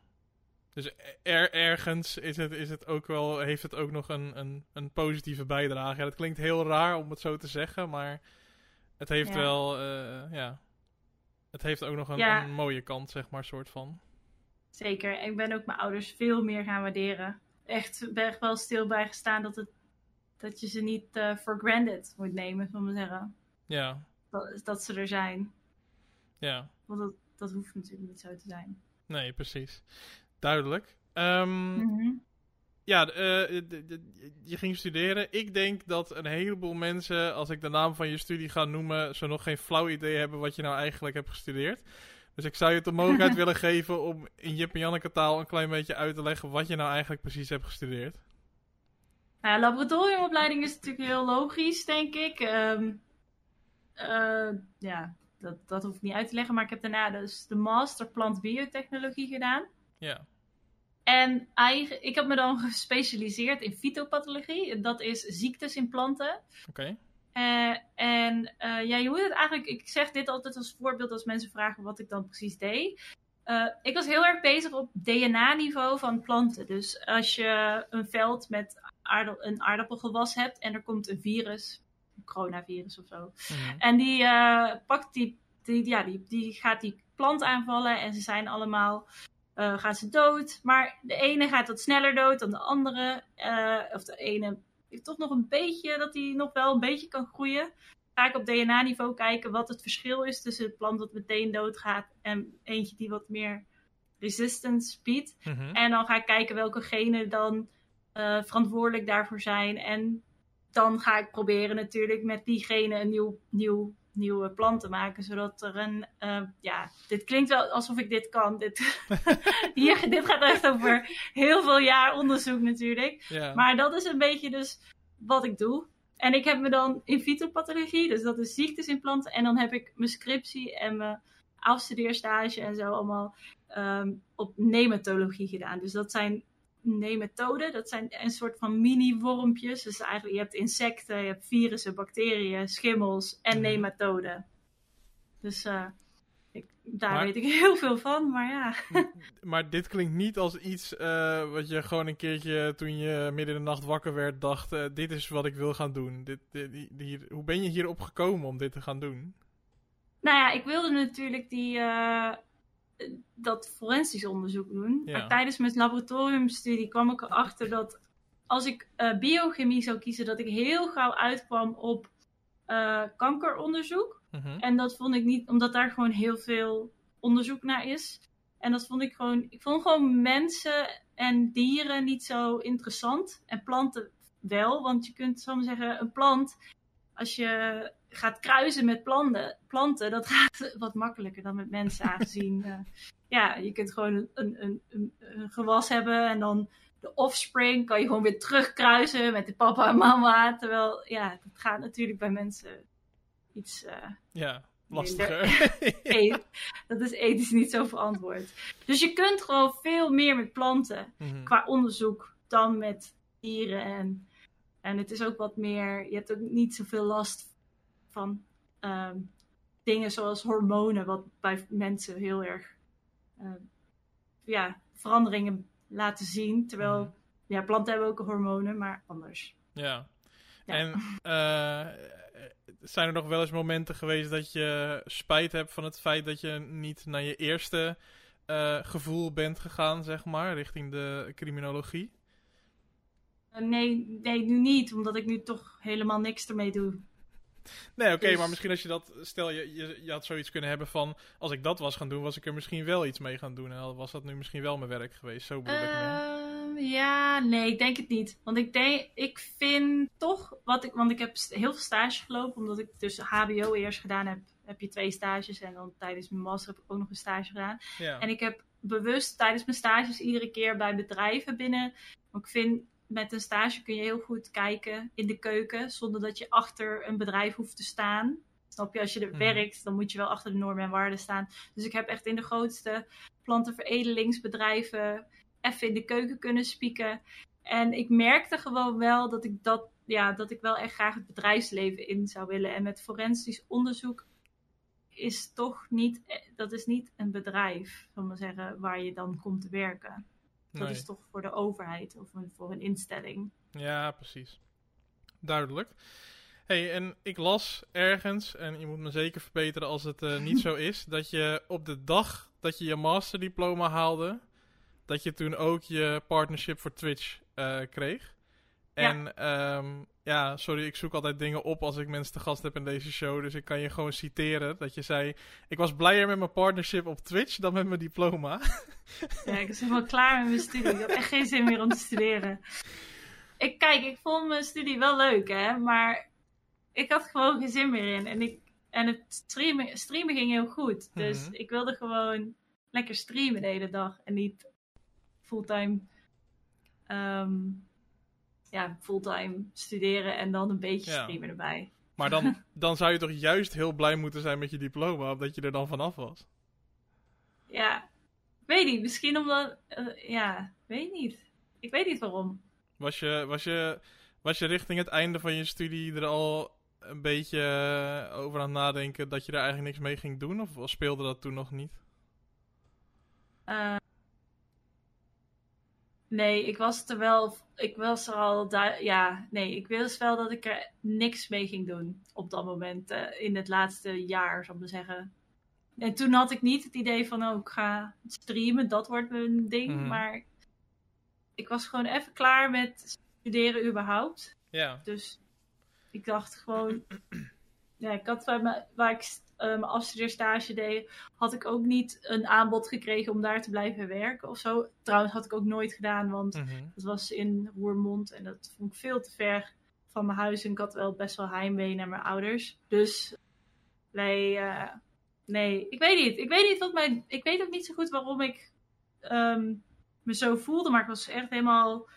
Dus er, ergens is het, is het ook wel, heeft het ook nog een, een, een positieve bijdrage. Ja, dat klinkt heel raar om het zo te zeggen, maar het heeft ja. wel, uh, ja. Het heeft ook nog een, ja. een, mooie kant, zeg maar, soort van. Zeker. Ik ben ook mijn ouders veel meer gaan waarderen. Echt, ben echt wel stil bij gestaan dat, het, dat je ze niet uh, for granted moet nemen, zullen we zeggen. Ja. Dat, dat ze er zijn. Ja. Want dat, dat hoeft natuurlijk niet zo te zijn. Nee, precies. Duidelijk. Um, mm -hmm. Ja, uh, je ging studeren. Ik denk dat een heleboel mensen, als ik de naam van je studie ga noemen, zo nog geen flauw idee hebben wat je nou eigenlijk hebt gestudeerd. Dus ik zou je de mogelijkheid willen geven om in Jip en Janneke taal een klein beetje uit te leggen wat je nou eigenlijk precies hebt gestudeerd. Nou, laboratoriumopleiding is natuurlijk heel logisch, denk ik. Um, uh, ja, dat, dat hoef ik niet uit te leggen. Maar ik heb daarna dus de master plant biotechnologie gedaan. Ja. En eigen, ik heb me dan gespecialiseerd in fytopathologie. Dat is ziektes in planten. Oké. Okay. Uh, en uh, ja, je moet het eigenlijk... Ik zeg dit altijd als voorbeeld als mensen vragen wat ik dan precies deed. Uh, ik was heel erg bezig op DNA-niveau van planten. Dus als je een veld met aardappel, een aardappelgewas hebt en er komt een virus coronavirus of zo. Mhm. En die pakt die, die, ja, die, die gaat die plant aanvallen en ze zijn allemaal, uh, gaan ze dood. Maar de ene gaat wat sneller dood dan de andere. Uh, of de ene heeft toch nog een beetje, dat hij nog wel een beetje kan groeien. Ga ik op DNA-niveau kijken wat het verschil is tussen het plant dat meteen doodgaat en eentje die wat meer resistance biedt. Mm -hmm. En dan ga ik kijken welke genen dan uh, verantwoordelijk daarvoor zijn. En dan ga ik proberen natuurlijk met diegene een nieuw, nieuw, nieuwe plan te maken. Zodat er een, uh, ja, dit klinkt wel alsof ik dit kan. Dit, Hier, dit gaat echt over heel veel jaar onderzoek natuurlijk. Ja. Maar dat is een beetje dus wat ik doe. En ik heb me dan in fytopathologie, dus dat is ziektes in planten. En dan heb ik mijn scriptie en mijn afstudeerstage en zo allemaal um, op nematologie gedaan. Dus dat zijn nematoden. Dat zijn een soort van mini-wormpjes. Dus eigenlijk, je hebt insecten, je hebt virussen, bacteriën, schimmels en nematoden. Dus uh, ik, daar maar, weet ik heel veel van, maar ja. maar dit klinkt niet als iets uh, wat je gewoon een keertje toen je midden in de nacht wakker werd dacht, uh, dit is wat ik wil gaan doen. Dit, dit, hier, hoe ben je hierop gekomen om dit te gaan doen? Nou ja, ik wilde natuurlijk die dat forensisch onderzoek doen. Ja. Maar tijdens mijn laboratoriumstudie kwam ik erachter dat als ik uh, biochemie zou kiezen, dat ik heel gauw uitkwam op uh, kankeronderzoek. Mm -hmm. En dat vond ik niet, omdat daar gewoon heel veel onderzoek naar is. En dat vond ik gewoon, ik vond gewoon mensen en dieren niet zo interessant. En planten wel, want je kunt, zal ik zeggen, een plant als je gaat kruisen met planten, planten dat gaat wat makkelijker dan met mensen aangezien. uh, ja, je kunt gewoon een, een, een, een, gewas hebben en dan de offspring kan je gewoon weer terugkruisen met de papa en mama. Terwijl, ja, dat gaat natuurlijk bij mensen iets... Uh, ja, lastiger. dat is ethisch niet zo verantwoord. Dus je kunt gewoon veel meer met planten mm -hmm. qua onderzoek dan met dieren. En, en het is ook wat meer, je hebt ook niet zoveel last van um, dingen zoals hormonen, wat bij mensen heel erg uh, ja, veranderingen laten zien. Terwijl, mm. ja, planten hebben ook hormonen, maar anders. Ja. ja. En uh, zijn er nog wel eens momenten geweest dat je spijt hebt van het feit dat je niet naar je eerste uh, gevoel bent gegaan, zeg maar, richting de criminologie? Nee, nee, nu niet, omdat ik nu toch helemaal niks ermee doe. Nee, oké, okay, dus... maar misschien als je dat... Stel, je, je, je, had zoiets kunnen hebben van... Als ik dat was gaan doen, was ik er misschien wel iets mee gaan doen. En was dat nu misschien wel mijn werk geweest. Zo bedoel ik uh, Ja, nee, ik denk het niet. Want ik denk... Ik vind toch... Wat ik, want ik heb heel veel stage gelopen. Omdat ik dus HBO eerst gedaan heb. Heb je twee stages. En dan tijdens mijn master heb ik ook nog een stage gedaan. Ja. En ik heb bewust tijdens mijn stages iedere keer bij bedrijven binnen... Want ik vind met een stage kun je heel goed kijken in de keuken, zonder dat je achter een bedrijf hoeft te staan. Snap je, als je er mm. werkt, dan moet je wel achter de normen en waarden staan. Dus ik heb echt in de grootste plantenveredelingsbedrijven even in de keuken kunnen spieken. En ik merkte gewoon wel dat ik dat, ja, dat ik wel echt graag het bedrijfsleven in zou willen. En met forensisch onderzoek is toch niet, dat is niet een bedrijf, zal maar zeggen, waar je dan komt te werken. Dat Nee. is toch voor de overheid of voor een instelling. Ja, precies. Duidelijk. hey, en ik las ergens, en je moet me zeker verbeteren als het eh, niet zo is, dat je op de dag dat je je masterdiploma haalde, dat je toen ook je partnership voor Twitch eh, kreeg. Ja. En ehm, ja, sorry, ik zoek altijd dingen op als ik mensen te gast heb in deze show. Dus ik kan je gewoon citeren dat je zei: Ik was blijer met mijn partnership op Twitch dan met mijn diploma. Ja, ik was helemaal klaar met mijn studie. Ik had echt geen zin meer om te studeren. Ik, kijk, ik vond mijn studie wel leuk, hè. Maar ik had gewoon geen zin meer in. En, ik, en het streamen, streamen ging heel goed. Dus Mhm. ik wilde gewoon lekker streamen de hele dag. En niet fulltime... ehm, ja, fulltime studeren en dan een beetje Ja. streamen erbij. Maar dan, dan zou je toch juist heel blij moeten zijn met je diploma, omdat je er dan vanaf was. Ja, weet niet. Misschien omdat... eh, ja, weet niet. Ik weet niet waarom. Was je, was, je, was je richting het einde van je studie er al een beetje eh, over aan het nadenken dat je er eigenlijk niks mee ging doen? Of speelde dat toen nog niet? Eh, nee, ik was er wel. Ik was er al. Ja, nee, ik wist wel dat ik er niks mee ging doen op dat moment. eh, in het laatste jaar, zal ik maar zeggen. En toen had ik niet het idee van, oh, ik ga streamen, dat wordt mijn ding. Mhm. Maar ik was gewoon even klaar met studeren überhaupt. Ja. Dus ik dacht gewoon. Ja, ik had bij me, waar ik mijn afstudeerstage deed, had ik ook niet een aanbod gekregen om daar te blijven werken of zo. Trouwens, had ik ook nooit gedaan, want Mhm. dat was in Roermond en dat vond ik veel te ver van mijn huis. En ik had wel best wel heimwee naar mijn ouders. Dus nee, eh, nee, ik weet niet. Ik weet niet wat mijn. Ik weet ook niet zo goed waarom ik ehm, me zo voelde, maar ik was echt helemaal.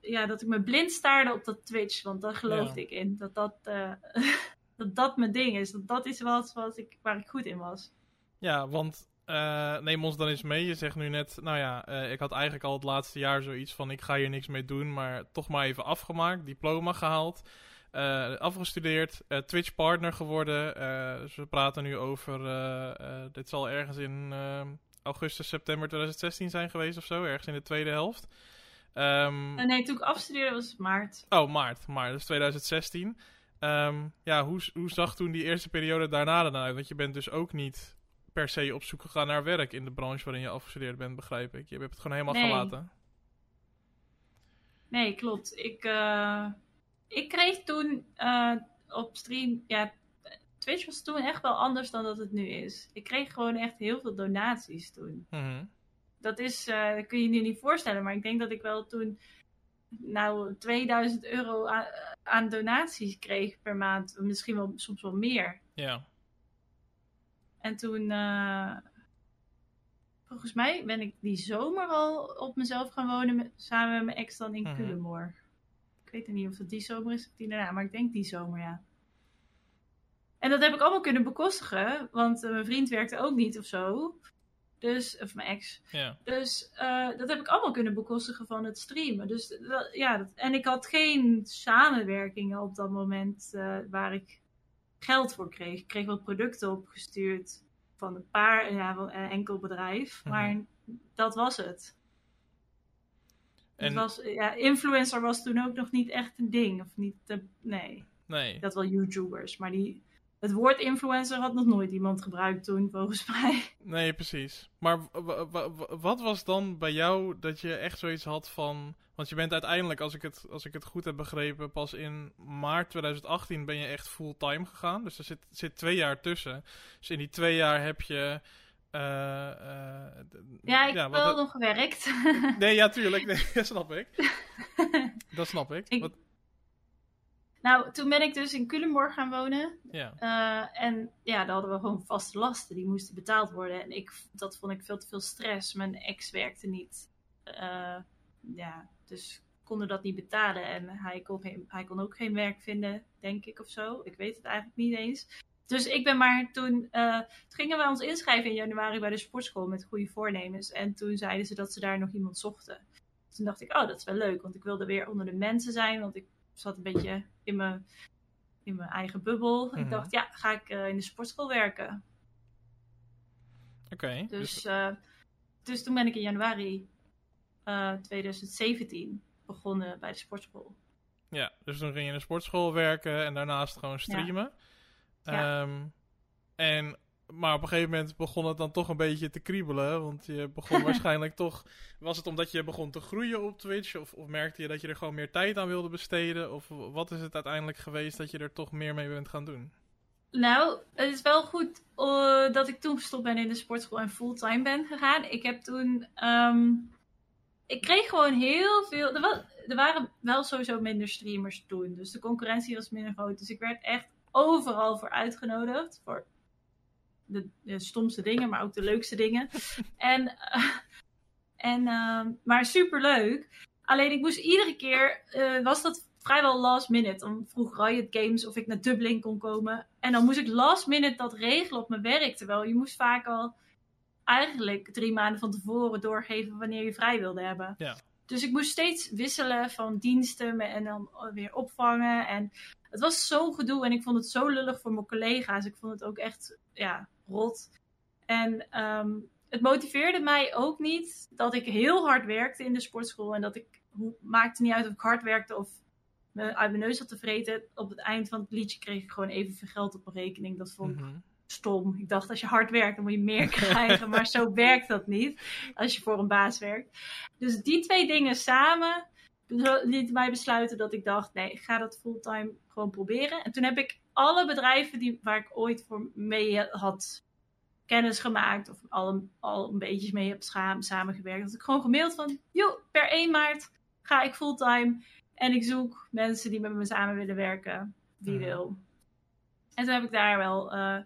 Ja, dat ik me blind staarde op dat Twitch, want daar geloofde Ja. ik in. Dat dat, eh, dat dat mijn ding is. Dat dat is wat, wat ik, waar ik goed in was. Ja, want eh, neem ons dan eens mee. Je zegt nu net, nou ja, eh, ik had eigenlijk al het laatste jaar zoiets van ik ga hier niks mee doen, maar toch maar even afgemaakt, diploma gehaald, eh, afgestudeerd, Twitch partner geworden. Dus we praten nu over, dit zal ergens in eh, augustus, september 2016 zijn geweest of zo, ergens in de tweede helft. Ehm, nee, toen ik afstudeerde was het maart. Oh, maart. maart, dus 2016. Ehm, ja, hoe, hoe zag toen die eerste periode daarna dan uit? Want je bent dus ook niet per se op zoek gegaan naar werk in de branche waarin je afgestudeerd bent, begrijp ik. Je hebt het gewoon helemaal Nee. gelaten. Nee, klopt. Ik, eh, ik kreeg toen eh, op stream. Ja, Twitch was toen echt wel anders dan dat het nu is. Ik kreeg gewoon echt heel veel donaties toen. Mhm. Dat is, eh, dat kun je je nu niet voorstellen, maar ik denk dat ik wel toen nou 2000 euro aan, aan donaties kreeg per maand. Misschien wel soms wel meer. Ja. En toen, eh, volgens mij ben ik die zomer al op mezelf gaan wonen met- samen met mijn ex dan in. Culemborg. Ik weet niet of het die zomer is of die daarna, maar ik denk die zomer, ja. En dat heb ik allemaal kunnen bekostigen, want eh, mijn vriend werkte ook niet of zo. Dus, of mijn ex. Ja. Dus eh, dat heb ik allemaal kunnen bekostigen van het streamen. Dus dat- ja, dat- en ik had geen samenwerkingen op dat moment eh, waar ik geld voor kreeg. Ik kreeg wat producten opgestuurd van een paar, ja, een enkel bedrijf. Mhm. Maar dat was het. En- Het was, ja, influencer was toen ook nog niet echt een ding. Of niet, nee, Nee. dat wel YouTubers. Maar die, het woord influencer had nog nooit iemand gebruikt toen, volgens mij. Nee, precies. Maar wat was dan bij jou dat je echt zoiets had van... Want je bent uiteindelijk, als ik het, als ik het goed heb begrepen, pas in maart 2018 ben je echt fulltime gegaan. Dus er zit, zit twee jaar tussen. Dus in die twee jaar heb je... eh, eh, Ja, ik ja, heb wel nog gewerkt. Nee, ja, tuurlijk. Nee, dat snap ik. Dat snap ik. Ik- Wat- nou, toen ben ik dus in Culemborg gaan wonen. ja. Eh, en ja, daar hadden we gewoon vaste lasten. Die moesten betaald worden. En ik, dat vond ik veel te veel stress. Mijn ex werkte niet. Eh, ja, dus konden dat niet betalen. En hij kon, geen, hij kon ook geen werk vinden, denk ik of zo. Ik weet het eigenlijk niet eens. Dus ik ben maar toen... eh, toen gingen we ons inschrijven in januari bij de sportschool met goede voornemens. En toen zeiden ze dat ze daar nog iemand zochten. Toen dacht ik, oh, dat is wel leuk. Want ik wilde weer onder de mensen zijn. Want ik zat een beetje in mijn, in mijn eigen bubbel. Mhm. Ik dacht, ja, ga ik eh, in de sportschool werken. Oké. Dus, Dus, eh, dus toen ben ik in januari eh, 2017 begonnen bij de sportschool. ja, dus toen ging je in de sportschool werken en daarnaast gewoon streamen. Ja. Ehm, en, maar op een gegeven moment begon het dan toch een beetje te kriebelen. Want je begon waarschijnlijk toch... Was het omdat je begon te groeien op Twitch? Of, of merkte je dat je er gewoon meer tijd aan wilde besteden? Of wat is het uiteindelijk geweest dat je er toch meer mee bent gaan doen? Nou, het is wel goed eh, dat ik toen gestopt ben in de sportschool en fulltime ben gegaan. Ik heb toen. ehm, ik kreeg gewoon heel veel. Er, er waren wel sowieso minder streamers toen. Dus de concurrentie was minder groot. Dus ik werd echt overal voor uitgenodigd. Voor de, de stomste dingen, maar ook de leukste dingen. en, eh, en, ehm, maar super leuk. Alleen ik moest iedere keer. eh, was dat vrijwel last minute. Dan vroeg Riot Games of ik naar Dublin kon komen. En dan moest ik last minute dat regelen op mijn werk. Terwijl je moest vaak al eigenlijk drie maanden van tevoren doorgeven wanneer je vrij wilde hebben. Ja. Dus ik moest steeds wisselen van diensten en dan weer opvangen. En het was zo'n gedoe en ik vond het zo lullig voor mijn collega's. Ik vond het ook echt, ja, rot. En ehm, het motiveerde mij ook niet dat ik heel hard werkte in de sportschool. En dat ik, hoe- maakte niet uit of ik hard werkte of me uit mijn neus had te vreten. Op het eind van het liedje kreeg ik gewoon evenveel geld op mijn rekening. Dat vond ik Mhm. stom. Ik dacht, als je hard werkt, dan moet je meer krijgen. maar zo werkt dat niet. Als je voor een baas werkt. Dus die twee dingen samen lieten mij besluiten dat ik dacht, nee, ik ga dat fulltime gewoon proberen. En toen heb ik alle bedrijven die, waar ik ooit voor mee had kennis gemaakt, of al een, al een beetje mee heb samengewerkt, had ik gewoon gemaild van, joh, per 1 maart ga ik fulltime. En ik zoek mensen die met me samen willen werken. Wie wil. En toen heb ik daar wel eh,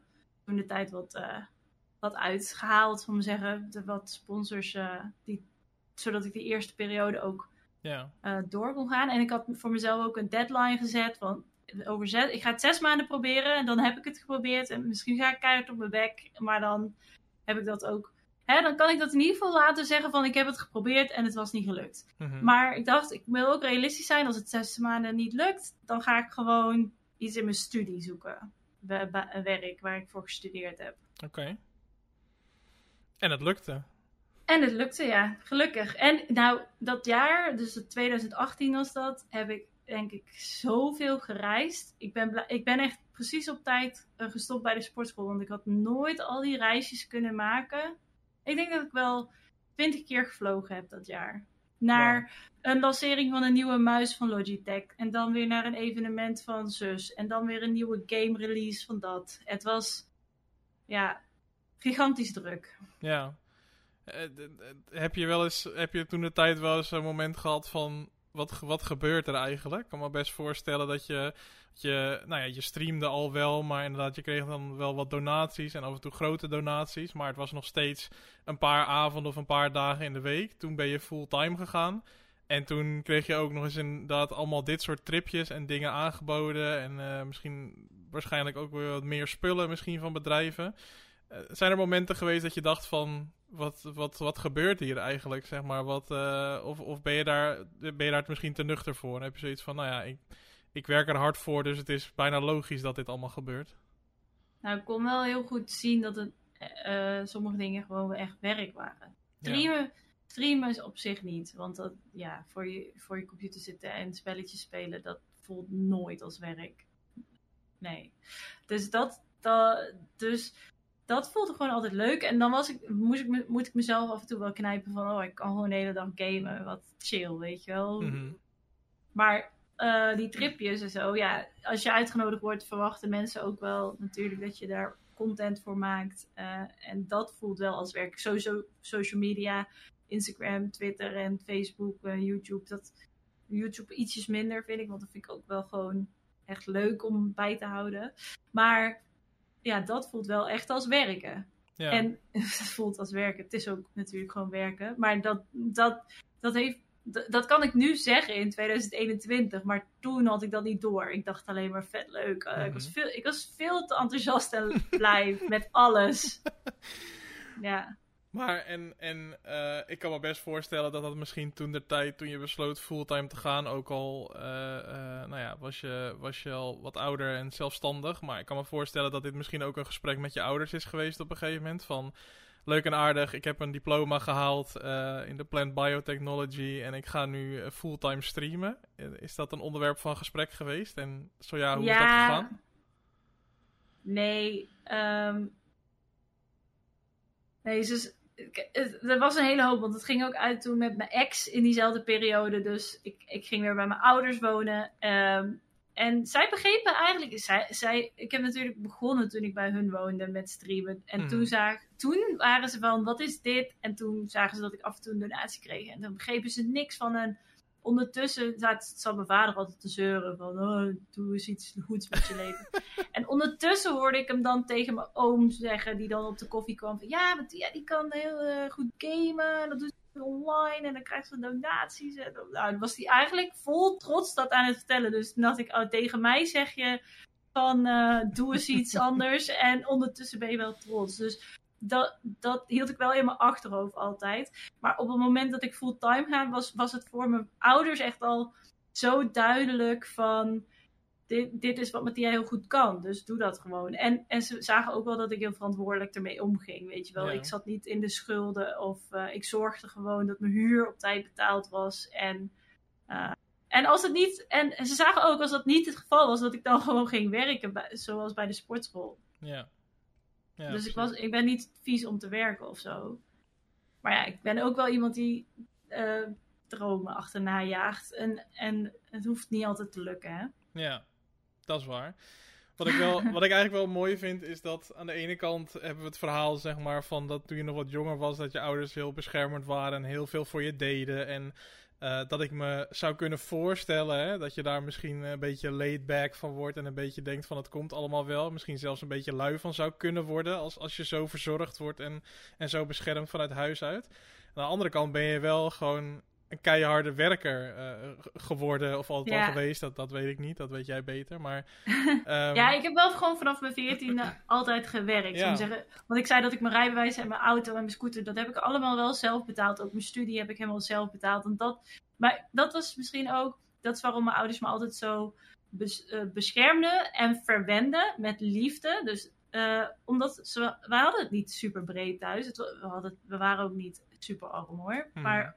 toen de tijd wat, eh, wat uitgehaald, om te zeggen. De, wat sponsors, eh, die, zodat ik die eerste periode ook Ja. door kon gaan. En ik had voor mezelf ook een deadline gezet van over zes, ik ga het zes maanden proberen en dan heb ik het geprobeerd en misschien ga ik keihard op mijn bek, maar dan heb ik dat ook. Hè, dan kan ik dat in ieder geval laten zeggen van ik heb het geprobeerd en het was niet gelukt. Mhm. Maar ik dacht, ik wil ook realistisch zijn. Als het zes maanden niet lukt, dan ga ik gewoon iets in mijn studie zoeken. Werk waar ik voor gestudeerd heb. Oké. En het lukte. En het lukte, ja. Gelukkig. En nou, dat jaar, dus het 2018 was dat, heb ik denk ik zoveel gereisd. Ik ben, ik ben echt precies op tijd eh, gestopt bij de sportschool. Want ik had nooit al die reisjes kunnen maken. Ik denk dat ik wel twintig keer gevlogen heb dat jaar. Naar een lancering van een nieuwe muis van Logitech. En dan weer naar een evenement van zus. En dan weer een nieuwe game release van dat. Het was, ja, gigantisch druk. Ja. Eh, heb je wel eens, heb je toen de tijd wel eens een moment gehad van wat, wat gebeurt er eigenlijk? Ik kan me best voorstellen dat je, je, nou ja, je streamde al wel, maar inderdaad, je kreeg dan wel wat donaties en af en toe grote donaties. Maar het was nog steeds een paar avonden of een paar dagen in de week. Toen ben je fulltime gegaan. En toen kreeg je ook nog eens inderdaad allemaal dit soort tripjes en dingen aangeboden. En uh, misschien waarschijnlijk ook weer wat meer spullen misschien van bedrijven. Uh, zijn er momenten geweest dat je dacht van, wat, wat, wat gebeurt hier eigenlijk, zeg maar? Wat, uh, of of ben, je daar, ben je daar misschien te nuchter voor? En heb je zoiets van, nou ja, ik, ik werk er hard voor, dus het is bijna logisch dat dit allemaal gebeurt. Nou, ik kon wel heel goed zien dat het, sommige dingen gewoon echt werk waren. Streamen... Ja streamen is op zich niet. Want dat, ja, voor je, voor je computer zitten en spelletjes spelen, dat voelt nooit als werk. Nee. Dus dat, dat, dus dat voelde gewoon altijd leuk. En dan was ik, moest ik, moet ik mezelf af en toe wel knijpen van, oh, ik kan gewoon de hele dag gamen. Wat chill, weet je wel. Mhm. Maar uh, die tripjes en zo, ja, als je uitgenodigd wordt, verwachten mensen ook wel natuurlijk dat je daar content voor maakt. Uh, en dat voelt wel als werk. Sowieso social media Instagram, Twitter en Facebook, uh, YouTube. Dat, YouTube ietsjes minder vind ik, want dat vind ik ook wel gewoon echt leuk om bij te houden. Maar ja, dat voelt wel echt als werken. Ja. En het voelt als werken. Het is ook natuurlijk gewoon werken. Maar dat, dat, dat heeft dat kan ik nu zeggen in 2021, maar toen had ik dat niet door. Ik dacht alleen maar vet leuk. Uh, ik, was veel, ik was veel te enthousiast en blij met alles. Ja. Maar en, en uh, ik kan me best voorstellen dat dat misschien toen de tijd, toen je besloot fulltime te gaan, ook al, uh, uh, nou ja, was je, was je al wat ouder en zelfstandig. Maar ik kan me voorstellen dat dit misschien ook een gesprek met je ouders is geweest op een gegeven moment. Van leuk en aardig, ik heb een diploma gehaald in de plant biotechnology en ik ga nu fulltime streamen. Is dat een onderwerp van gesprek geweest? En zo ja, hoe ja, is dat gegaan? Nee, um... Nee, dus er was een hele hoop, want het ging ook uit toen met mijn ex in diezelfde periode. Dus ik, ik ging weer bij mijn ouders wonen. Um, en zij begrepen eigenlijk, zij, zij, ik heb natuurlijk begonnen toen ik bij hun woonde met streamen. En Mhm. toen, zag, toen waren ze van, wat is dit? En toen zagen ze dat ik af en toe een donatie kreeg. En dan begrepen ze niks van. En ondertussen zat, zat mijn vader altijd te zeuren van, oh, doe eens iets goeds met je leven. en ondertussen hoorde ik hem dan tegen mijn oom zeggen, die dan op de koffie kwam van, ja, maar die, ja, die kan heel eh, goed gamen. En dat doet hij online en dan krijgt ze donaties. En, dan- nou, dan was hij eigenlijk vol trots dat aan het vertellen. Dus toen dacht ik, oh, tegen mij zeg je van, eh, doe eens iets anders. En ondertussen ben je wel trots. Dus dat, dat hield ik wel in mijn achterhoofd altijd. Maar op het moment dat ik fulltime ga, was, was het voor mijn ouders echt al zo duidelijk van... Dit, dit is wat Mattia heel goed kan, dus doe dat gewoon. En, en ze zagen ook wel dat ik heel verantwoordelijk ermee omging, weet je wel. Ja. Ik zat niet in de schulden of eh, ik zorgde gewoon dat mijn huur op tijd betaald was. En, eh, en als het niet... En, en ze zagen ook, als dat niet het geval was, dat ik dan gewoon ging werken, bij, zoals bij de sportschool. Ja. Ja dus ik, was, ik ben niet vies om te werken of zo. Maar ja, ik ben ook wel iemand die eh, dromen achterna jaagt. En, en het hoeft niet altijd te lukken, hè? Ja, dat is waar. Wat ik, wel, wat ik eigenlijk wel mooi vind, is dat aan de ene kant hebben we het verhaal, zeg maar, van dat toen je nog wat jonger was, dat je ouders heel beschermend waren en heel veel voor je deden. En eh, dat ik me zou kunnen voorstellen hè, dat je daar misschien een beetje laid back van wordt en een beetje denkt van het komt allemaal wel. Misschien zelfs een beetje lui van zou kunnen worden als, als je zo verzorgd wordt en, en zo beschermd vanuit huis uit. Aan de andere kant ben je wel gewoon een keiharde werker eh, geworden of altijd Ja. al geweest. Dat, dat weet ik niet, dat weet jij beter. Maar, ehm, Ja, ik heb wel gewoon vanaf mijn veertiende altijd gewerkt. Ja. Zeggen. Want ik zei dat ik mijn rijbewijs en mijn auto en mijn scooter, dat heb ik allemaal wel zelf betaald. Ook mijn studie heb ik helemaal zelf betaald. En dat, maar dat was misschien ook, dat is waarom mijn ouders me altijd zo bes- eh, beschermden en verwenden met liefde. Dus eh, omdat ze, we hadden het niet super breed thuis. Het, we, hadden, we waren ook niet super arm hoor. Mhm. Maar,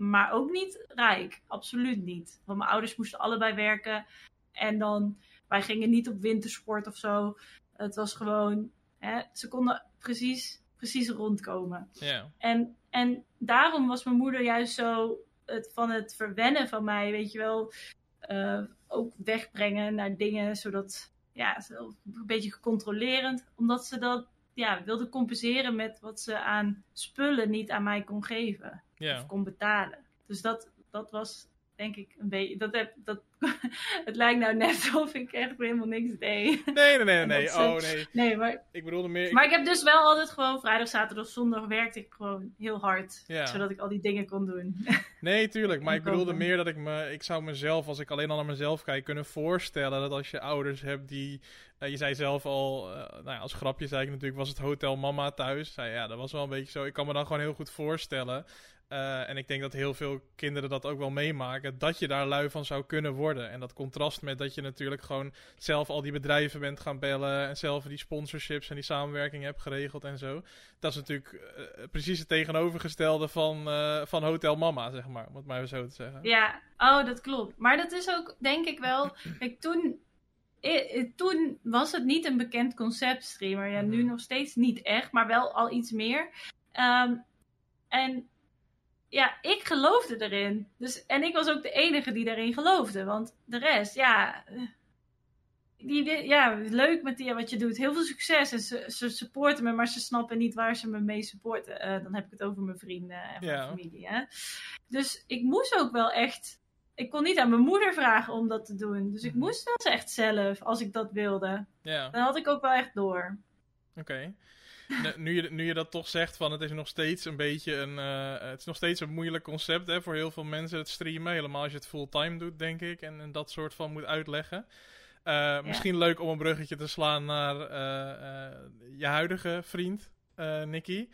maar ook niet rijk. Absoluut niet. Want mijn ouders moesten allebei werken. En dan, wij gingen niet op wintersport of zo. Het was gewoon, hè, ze konden precies, precies rondkomen. ja. En, en daarom was mijn moeder juist zo het, van het verwennen van mij, weet je wel, eh, ook wegbrengen naar dingen, zodat, ja, zo een beetje controlerend, omdat ze dat, ja, wilde compenseren met wat ze aan spullen niet aan mij kon geven of kon betalen. Dus dat, dat was denk ik een beetje. Dat heb, dat, het lijkt nou net alsof ik echt helemaal niks deed. Nee, nee, nee, nee. Oh, nee. Nee, maar, Ik bedoelde meer... maar ik heb dus wel altijd gewoon vrijdag, zaterdag, zondag werkte ik gewoon heel hard. Ja. Zodat ik al die dingen kon doen. Nee, tuurlijk. Maar ik bedoelde meer dat ik me... Ik zou mezelf, als ik alleen al naar mezelf kijk, kunnen voorstellen dat als je ouders hebt die... eh, je zei zelf al, eh, nou ja, als grapje zei ik natuurlijk, was het hotel mama thuis. Zei, ja, dat was wel een beetje zo. Ik kan me dan gewoon heel goed voorstellen. Eh, en ik denk dat heel veel kinderen dat ook wel meemaken. Dat je daar lui van zou kunnen worden. En dat contrast met dat je natuurlijk gewoon zelf al die bedrijven bent gaan bellen. En zelf die sponsorships en die samenwerking hebt geregeld en zo. Dat is natuurlijk eh, precies het tegenovergestelde van, eh, van Hotel Mama, zeg maar. Om het maar even zo te zeggen. Ja, oh, dat klopt. Maar dat is ook, denk ik wel. Kijk, toen, toen was het niet een bekend concept streamer. Ja, nu Mhm. nog steeds niet echt, maar wel al iets meer. Ehm, en ja, ik geloofde erin. Dus, en ik was ook de enige die daarin geloofde. Want de rest, ja. eh, Die, ja, leuk Mattia wat je doet. Heel veel succes. En ze, ze supporten me, maar ze snappen niet waar ze me mee supporten. Eh, dan heb ik het over mijn vrienden en mijn Ja. familie. Hè? Dus ik moest ook wel echt. Ik kon niet aan mijn moeder vragen om dat te doen. Dus ik Mhm. moest dat echt zelf, als ik dat wilde. Ja, Dan had ik ook wel echt door. oké. Nu, je, nu je dat toch zegt van het is nog steeds een beetje een, eh, het is nog steeds een moeilijk concept hè, voor heel veel mensen het streamen. Helemaal als je het fulltime doet, denk ik. En, en dat soort van moet uitleggen. Eh, Misschien leuk om een bruggetje te slaan naar eh, je huidige vriend, Nicky.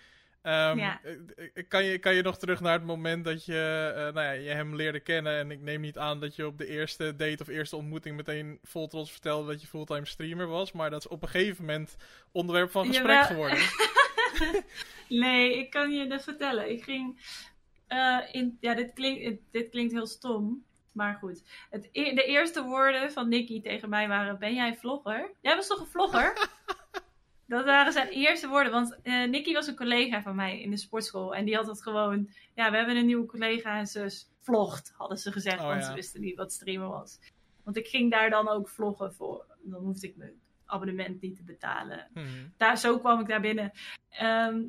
Ehm, Ja. eh, eh, kan, je, kan je nog terug naar het moment dat je, eh, nou ja, je hem leerde kennen? En ik neem niet aan dat je op de eerste date of eerste ontmoeting meteen vol trots vertelde dat je fulltime streamer was. Maar dat is op een gegeven moment onderwerp van gesprek Jawel. geworden. Nee, ik kan je dat vertellen. Ik ging. eh, in, ja, dit klinkt, dit klinkt heel stom. Maar goed. Het, e- de eerste woorden van Nicky tegen mij waren: Ben jij vlogger? Jij was toch een vlogger? dat waren zijn eerste woorden. Want eh Nicky was een collega van mij in de sportschool. En die had het gewoon. Ja, we hebben een nieuwe collega en ze vlogt, hadden ze gezegd. Oh, want ja. ze wisten niet wat streamen was. Want ik ging daar dan ook vloggen voor. Dan hoefde ik mijn abonnement niet te betalen Mhm. daar, zo kwam ik daar binnen. Ehm,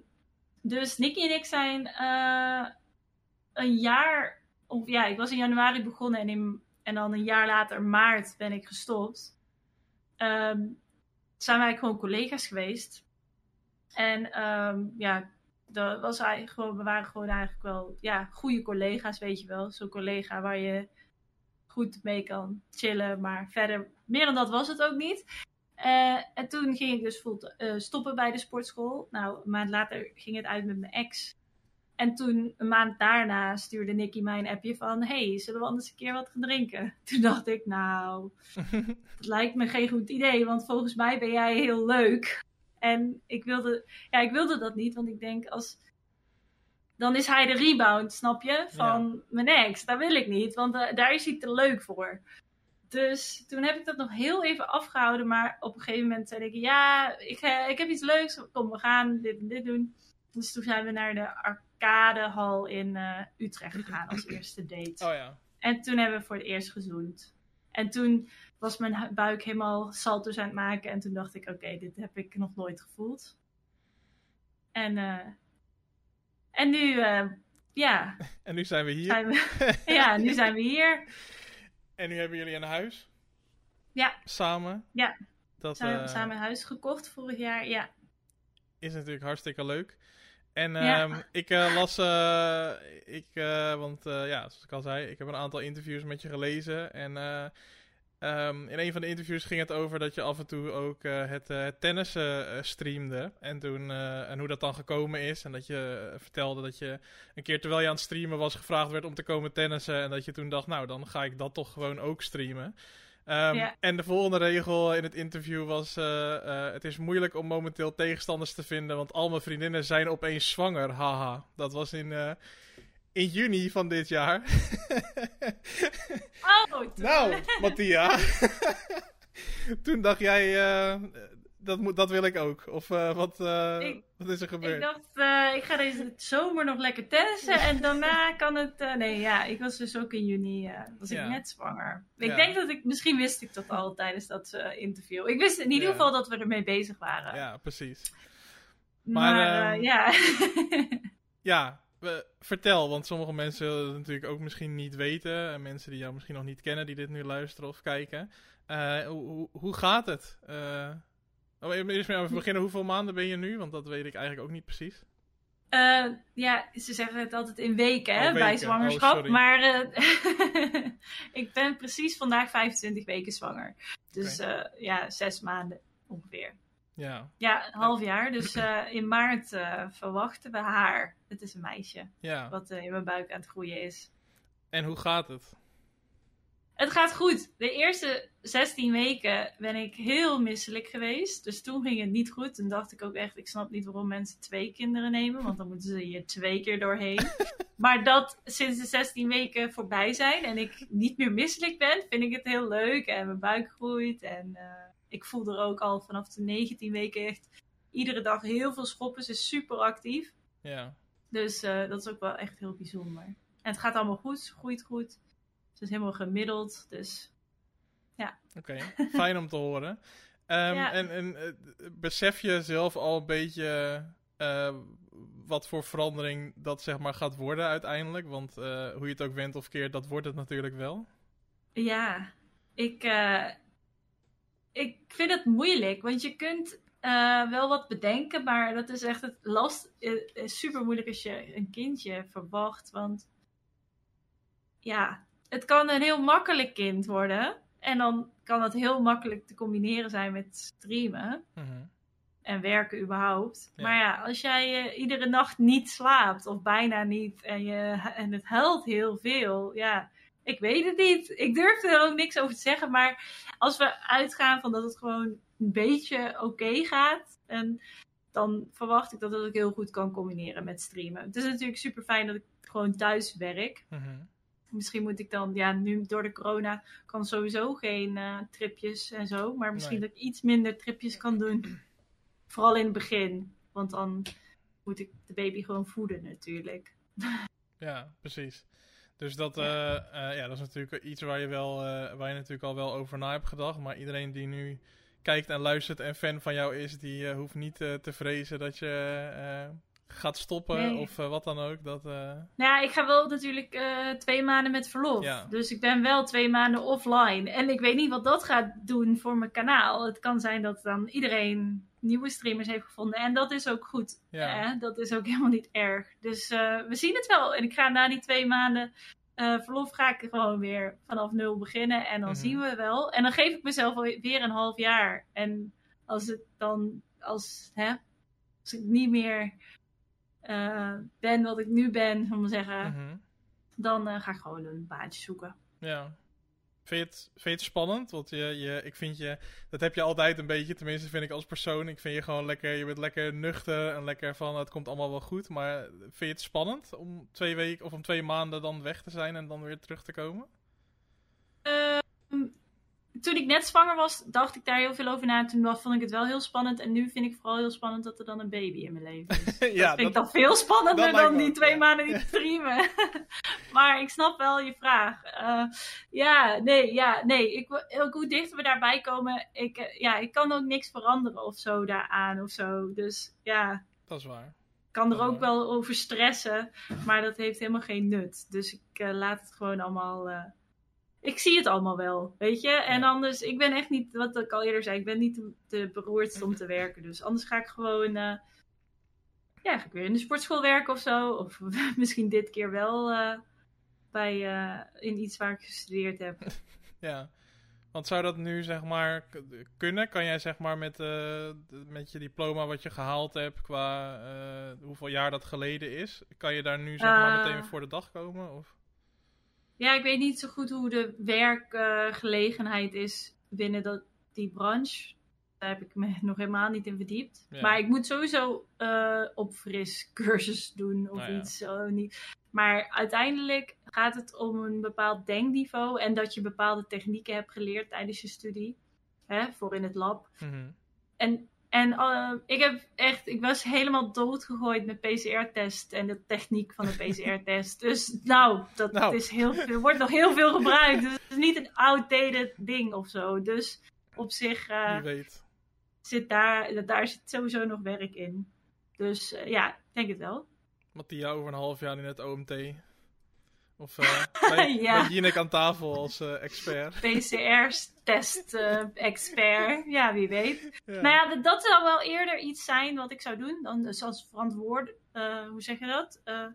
dus Nicky en ik zijn eh, een jaar, of ja, ik was in januari begonnen en, in, en dan een jaar later, maart, ben ik gestopt. Ehm, zijn wij gewoon collega's geweest. En ehm, ja, dat was eigenlijk gewoon, we waren gewoon eigenlijk wel ja, goede collega's, weet je wel. Zo'n collega waar je goed mee kan chillen, maar verder, meer dan dat was het ook niet. Eh, en toen ging ik dus eh, stoppen bij de sportschool. Nou, een maand later ging het uit met mijn ex. En toen, een maand daarna, stuurde Nicky mij een appje van... hey, zullen we anders een keer wat gaan drinken? Toen dacht ik, nou, het lijkt me geen goed idee. Want volgens mij ben jij heel leuk. En ik wilde, ja, ik wilde dat niet. Want ik denk, als... Dan is hij de rebound, snap je? Van mijn ex. Dat wil ik niet. Want eh, daar is hij te leuk voor. Dus toen heb ik dat nog heel even afgehouden. Maar op een gegeven moment zei ik: Ja, ik, eh, ik heb iets leuks. Kom, we gaan dit en dit doen. Dus toen zijn we naar de arcadehal in eh, Utrecht gegaan als eerste date. Oh ja. En toen hebben we voor het eerst gezoend. En toen was mijn buik helemaal salto's aan het maken. En toen dacht ik: Oké, dit heb ik nog nooit gevoeld. En, eh, en nu, eh, ja, En nu zijn we hier. zijn we, ja, nu zijn we hier. En nu hebben jullie een huis. Ja. Samen. Ja. Dat Zijn we samen een huis gekocht vorig jaar? Ja. is natuurlijk hartstikke leuk. En Ja. ehm, ik eh, las, eh, ik, eh, want ja, zoals ik al zei, ik heb een aantal interviews met je gelezen. En eh, ehm, in een van de interviews ging het over dat je af en toe ook het, het tennissen streamde. En, toen, en hoe dat dan gekomen is. En dat je vertelde dat je een keer terwijl je aan het streamen was gevraagd werd om te komen tennissen. En dat je toen dacht, nou dan ga ik dat toch gewoon ook streamen. Ehm. En de volgende regel in het interview was: eh, eh, Het is moeilijk om momenteel tegenstanders te vinden, want al mijn vriendinnen zijn opeens zwanger. Haha. Dat was in, eh, in juni van dit jaar. Oh, toen- nou, Mattia. Toen dacht jij: dat, moet, dat wil ik ook. Of eh, wat, eh, Ik- wat is er gebeurd? Ik dacht, eh, ik ga deze zomer nog lekker tennissen en daarna kan het... nee, ja, ik was dus ook in juni, was Ja. ik net zwanger. Ik Ja. denk dat ik, misschien wist ik dat al tijdens dat interview. Ik wist in ieder Ja. geval dat we ermee bezig waren. Ja, precies. Maar, Maar, eh, ehm, ja. Ja, vertel, want sommige mensen zullen het natuurlijk ook misschien niet weten. En mensen die jou misschien nog niet kennen, die dit nu luisteren of kijken. Hoe, hoe, hoe gaat het? Eh, oh, eerst maar even beginnen. Hoeveel maanden ben je nu? Want dat weet ik eigenlijk ook niet precies. Eh, ja, ze zeggen het altijd in weken, hè, Oh, bij zwangerschap. Oh, sorry. maar eh, ik ben precies vandaag 25 weken zwanger. Dus eh, ja, zes maanden ongeveer. Ja, Ja, een half jaar. Dus in maart verwachten we haar. Het is een meisje, ja. wat in mijn buik aan het groeien is. En hoe gaat het? Het gaat goed. De eerste 16 weken ben ik heel misselijk geweest. Dus toen ging het niet goed. Toen dacht ik ook echt, ik snap niet waarom mensen twee kinderen nemen. Want dan moeten ze hier twee keer doorheen. maar dat sinds de 16 weken voorbij zijn en ik niet meer misselijk ben, vind ik het heel leuk. En mijn buik groeit. En eh, ik voel er ook al vanaf de 19 weken echt iedere dag heel veel schoppen. Ze is super actief. Ja, Dus eh, dat is ook wel echt heel bijzonder. En het gaat allemaal goed, ze groeit goed. Ze is helemaal gemiddeld, dus oké. Fijn om te horen. Ehm, Ja. En, en eh, besef je zelf al een beetje eh, wat voor verandering dat zeg maar gaat worden uiteindelijk? Want eh, hoe je het ook went of keert, dat wordt het natuurlijk wel. ja, ik, ik vind het moeilijk, want je kunt wel wat bedenken, maar dat is echt het last. Het super moeilijk als je een kindje verwacht, want ja, het kan een heel makkelijk kind worden. En dan kan het heel makkelijk te combineren zijn met streamen. Mhm. en werken überhaupt. Ja. Maar ja, als jij eh, iedere nacht niet slaapt of bijna niet en, je, en het huilt heel veel, ja, ik weet het niet. Ik durf er ook niks over te zeggen, maar als we uitgaan van dat het gewoon een beetje oké gaat, en dan verwacht ik dat het ook heel goed kan combineren met streamen. Het is natuurlijk super fijn dat ik gewoon thuis werk. Mhm. Misschien moet ik dan, ja, nu door de corona kan sowieso geen eh, tripjes en zo. Maar misschien Nee. dat ik iets minder tripjes kan doen. Vooral in het begin. Want dan moet ik de baby gewoon voeden natuurlijk. Ja, precies. Dus dat, eh, eh, ja, dat is natuurlijk iets waar je, wel, eh, waar je natuurlijk al wel over na hebt gedacht. Maar iedereen die nu kijkt en luistert en fan van jou is, die eh, hoeft niet eh, te vrezen dat je eh, gaat stoppen Nee. of eh, wat dan ook. Dat, eh, Nou ja, ik ga wel natuurlijk eh, twee maanden met verlof. Ja. Dus ik ben wel twee maanden offline. En ik weet niet wat dat gaat doen voor mijn kanaal. Het kan zijn dat dan iedereen nieuwe streamers heeft gevonden. En dat is ook goed. Ja. Eh, dat is ook helemaal niet erg. Dus we zien het wel. En ik ga na die twee maanden verlof ga ik gewoon weer vanaf nul beginnen. En dan Mhm. zien we wel. En dan geef ik mezelf weer een half jaar. En als het dan, als, hè, als ik niet meer eh, ben wat ik nu ben, zal ik maar zeggen, mhm. dan eh, ga ik gewoon een baantje zoeken. Ja. Vind je, het, vind je het spannend? Want je, je, ik vind je, dat heb je altijd een beetje, tenminste vind ik als persoon. Ik vind je gewoon lekker, je bent lekker nuchter en lekker van het komt allemaal wel goed. Maar vind je het spannend om twee weken of om twee maanden dan weg te zijn en dan weer terug te komen? Ehm, toen ik net zwanger was, dacht ik daar heel veel over na. Toen vond ik het wel heel spannend. En nu vind ik vooral heel spannend dat er dan een baby in mijn leven is. ja, dat vind ik dan veel spannender dan die twee ja. maanden niet streamen. maar ik snap wel je vraag. Eh, ja, nee, ja, nee. Ik, ook hoe dichter we daarbij komen, ik, eh, ja, ik kan ook niks veranderen of zo daaraan of zo. Dus ja, dat is waar. ik kan er ook wel over stressen, maar dat heeft helemaal geen nut. Dus ik eh, laat het gewoon allemaal. Ik zie het allemaal wel, weet je. En anders, ik ben echt niet, wat ik al eerder zei, ik ben niet te, te beroerd om te werken. Dus anders ga ik gewoon. eh, ja, ga ik weer in de sportschool werken of zo. Of misschien dit keer wel eh, bij, eh, in iets waar ik gestudeerd heb. Ja. Want zou dat nu zeg maar kunnen? Kan jij zeg maar met, met je diploma wat je gehaald hebt qua hoeveel jaar dat geleden is, kan je daar nu zeg maar meteen voor de dag komen? Of? Ja, ik weet niet zo goed hoe de werkgelegenheid is binnen dat, die branche. Daar heb ik me nog helemaal niet in verdiept. Ja. Maar ik moet sowieso eh opfriscursus doen of Nou ja. iets zo niet. Maar uiteindelijk gaat het om een bepaald denkniveau en dat je bepaalde technieken hebt geleerd tijdens je studie. Hè, voor in het lab. Mhm. En, en eh, ik heb echt, ik was helemaal doodgegooid met PCR-test en de techniek van de PCR-test. Dus nou, dat Nou. Is heel veel, wordt nog heel veel gebruikt. Dus het is niet een outdated ding of zo. Dus op zich eh, weet. zit daar, daar zit sowieso nog werk in. Dus eh, ja, ik denk het wel. Mattia over een half jaar in het OMT. Of uh, bij, Ja. Jinek aan tafel als eh, expert. PCR-test-expert. ja, wie weet. Ja. Nou ja, dat zou wel eerder iets zijn wat ik zou doen. Dan dus als verantwoord... eh, hoe zeg je dat? Eh,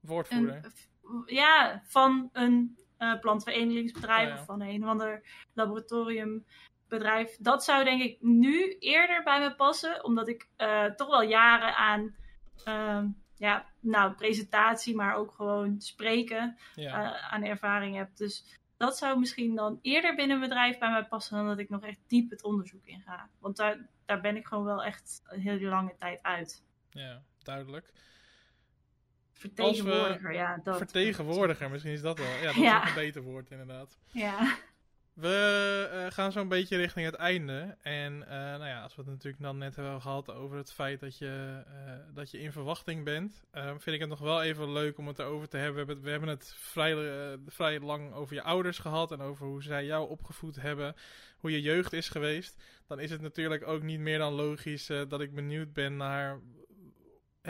Woordvoerder. een, ja, van een eh plantverenigingsbedrijf Oh ja. of van een of ander laboratoriumbedrijf. Dat zou denk ik nu eerder bij me passen, omdat ik eh, toch wel jaren aan ehm, ja, nou, presentatie, maar ook gewoon spreken ja. eh, aan ervaring heb. Dus dat zou misschien dan eerder binnen een bedrijf bij mij passen dan dat ik nog echt diep het onderzoek in ga. Want daar, daar ben ik gewoon wel echt een hele lange tijd uit. ja, duidelijk. Vertegenwoordiger, ja. Dat. Vertegenwoordiger, misschien is dat wel. Ja, dat Ja. is een beter woord inderdaad. Ja. We eh, gaan zo'n beetje richting het einde. En eh, nou ja, als we het natuurlijk dan net hebben gehad over het feit dat je, eh, dat je in verwachting bent, eh, vind ik het nog wel even leuk om het erover te hebben. We hebben het, vrij, vrij lang over je ouders gehad en over hoe zij jou opgevoed hebben, hoe je jeugd is geweest. Dan is het natuurlijk ook niet meer dan logisch dat ik benieuwd ben naar.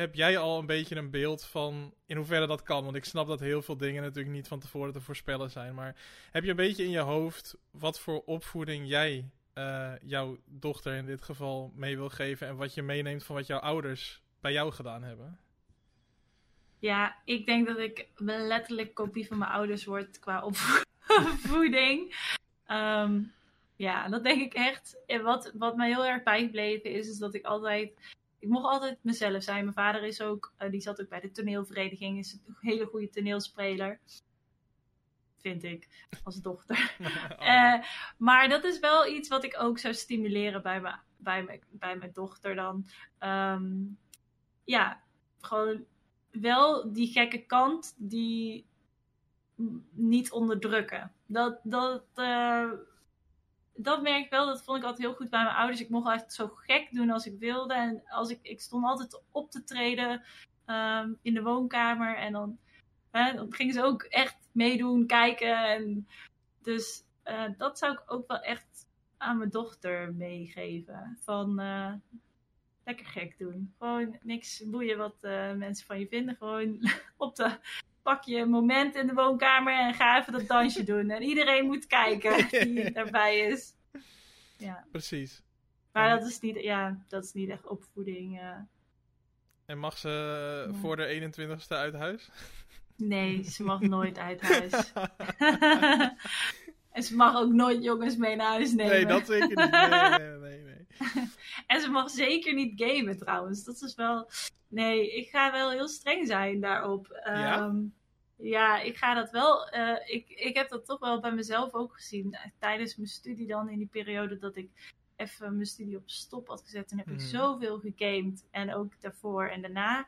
Heb jij al een beetje een beeld van in hoeverre dat kan? Want ik snap dat heel veel dingen natuurlijk niet van tevoren te voorspellen zijn. Maar heb je een beetje in je hoofd wat voor opvoeding jij eh, jouw dochter in dit geval mee wil geven en wat je meeneemt van wat jouw ouders bij jou gedaan hebben? Ja, ik denk dat ik letterlijk kopie van mijn ouders word qua opvoeding. Ehm, ja, dat denk ik echt. En wat, wat mij heel erg bijgebleven is, is dat ik altijd... Ik mocht altijd mezelf zijn. Mijn vader is ook, eh, die zat ook bij de toneelvereniging, is een hele goede toneelspeler. Vind ik, als dochter. Oh. Eh, maar dat is wel iets wat ik ook zou stimuleren bij, me, bij, me, bij mijn dochter dan. Ehm, ja, gewoon wel die gekke kant die niet onderdrukken. Dat, dat, eh, dat merk ik wel, dat vond ik altijd heel goed bij mijn ouders. Ik mocht altijd zo gek doen als ik wilde. En als ik, ik stond altijd op te treden ehm, in de woonkamer. En dan, hè, dan gingen ze ook echt meedoen, kijken. En dus eh, dat zou ik ook wel echt aan mijn dochter meegeven. Van eh, lekker gek doen. Gewoon niks boeien wat eh, mensen van je vinden. Gewoon op de pak je een moment in de woonkamer en ga even dat dansje doen. En iedereen moet kijken die erbij is. Ja, Precies. maar dat is niet, ja, dat is niet echt opvoeding. eh. En mag ze Ja. voor de 21ste uit huis? Nee, ze mag nooit uit huis. en ze mag ook nooit jongens mee naar huis nemen. nee, dat zeker niet. Nee, nee. En ze mag zeker niet gamen trouwens. Dat is wel. Nee, ik ga wel heel streng zijn daarop. Ja? Ehm, ja, ik ga dat wel. eh, ik, ik heb dat toch wel bij mezelf ook gezien. eh, Tijdens mijn studie dan, in die periode dat ik even mijn studie op stop had gezet. Toen heb ik Mhm. zoveel gegamed. En ook daarvoor en daarna.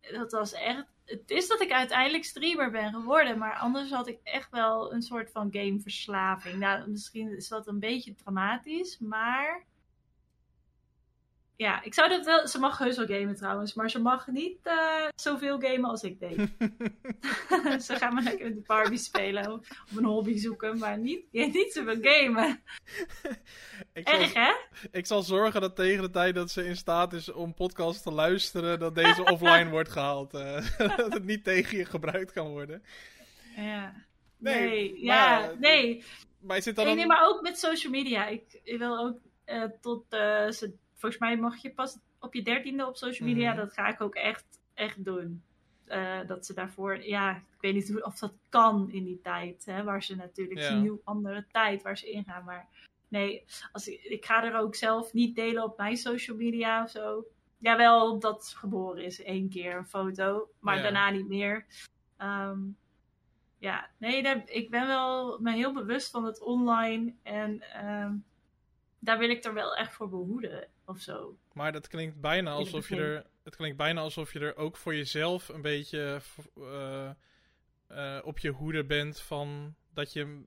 Dat was echt. Het is dat ik uiteindelijk streamer ben geworden. Maar anders had ik echt wel een soort van gameverslaving. Nou, misschien is dat een beetje dramatisch. Maar ja, ik zou dat wel. Ze mag heus wel gamen trouwens, maar ze mag niet eh, zoveel gamen als ik deed. ze gaan maar lekker met de Barbie spelen of een hobby zoeken, maar niet, niet zoveel gamen. ik, zal, Erg hè? ik zal zorgen dat tegen de tijd dat ze in staat is om podcasts te luisteren, dat deze offline wordt gehaald. eh, dat het niet tegen je gebruikt kan worden. Ja. Nee, Nee, maar ja, ja, nee. Maar zit dan nee, maar ook met social media. Ik, ik wil ook eh, tot ze, volgens mij mag je pas op je dertiende op social media. Mhm. Dat ga ik ook echt, echt doen. Eh, dat ze daarvoor, ja, ik weet niet of dat kan in die tijd. Hè, waar ze natuurlijk, Ja. een nieuw andere tijd waar ze ingaan. Maar nee, als ik, ik ga er ook zelf niet delen op mijn social media of zo. Jawel, dat geboren is, één keer een foto. Maar Ja. daarna niet meer. Ehm, ja, nee, daar, ik ben wel me heel bewust van het online. En ehm, daar wil ik er wel echt voor behoeden of zo. Maar dat klinkt bijna alsof je er. Het klinkt bijna alsof je er ook voor jezelf een beetje eh, eh, op je hoede bent van dat je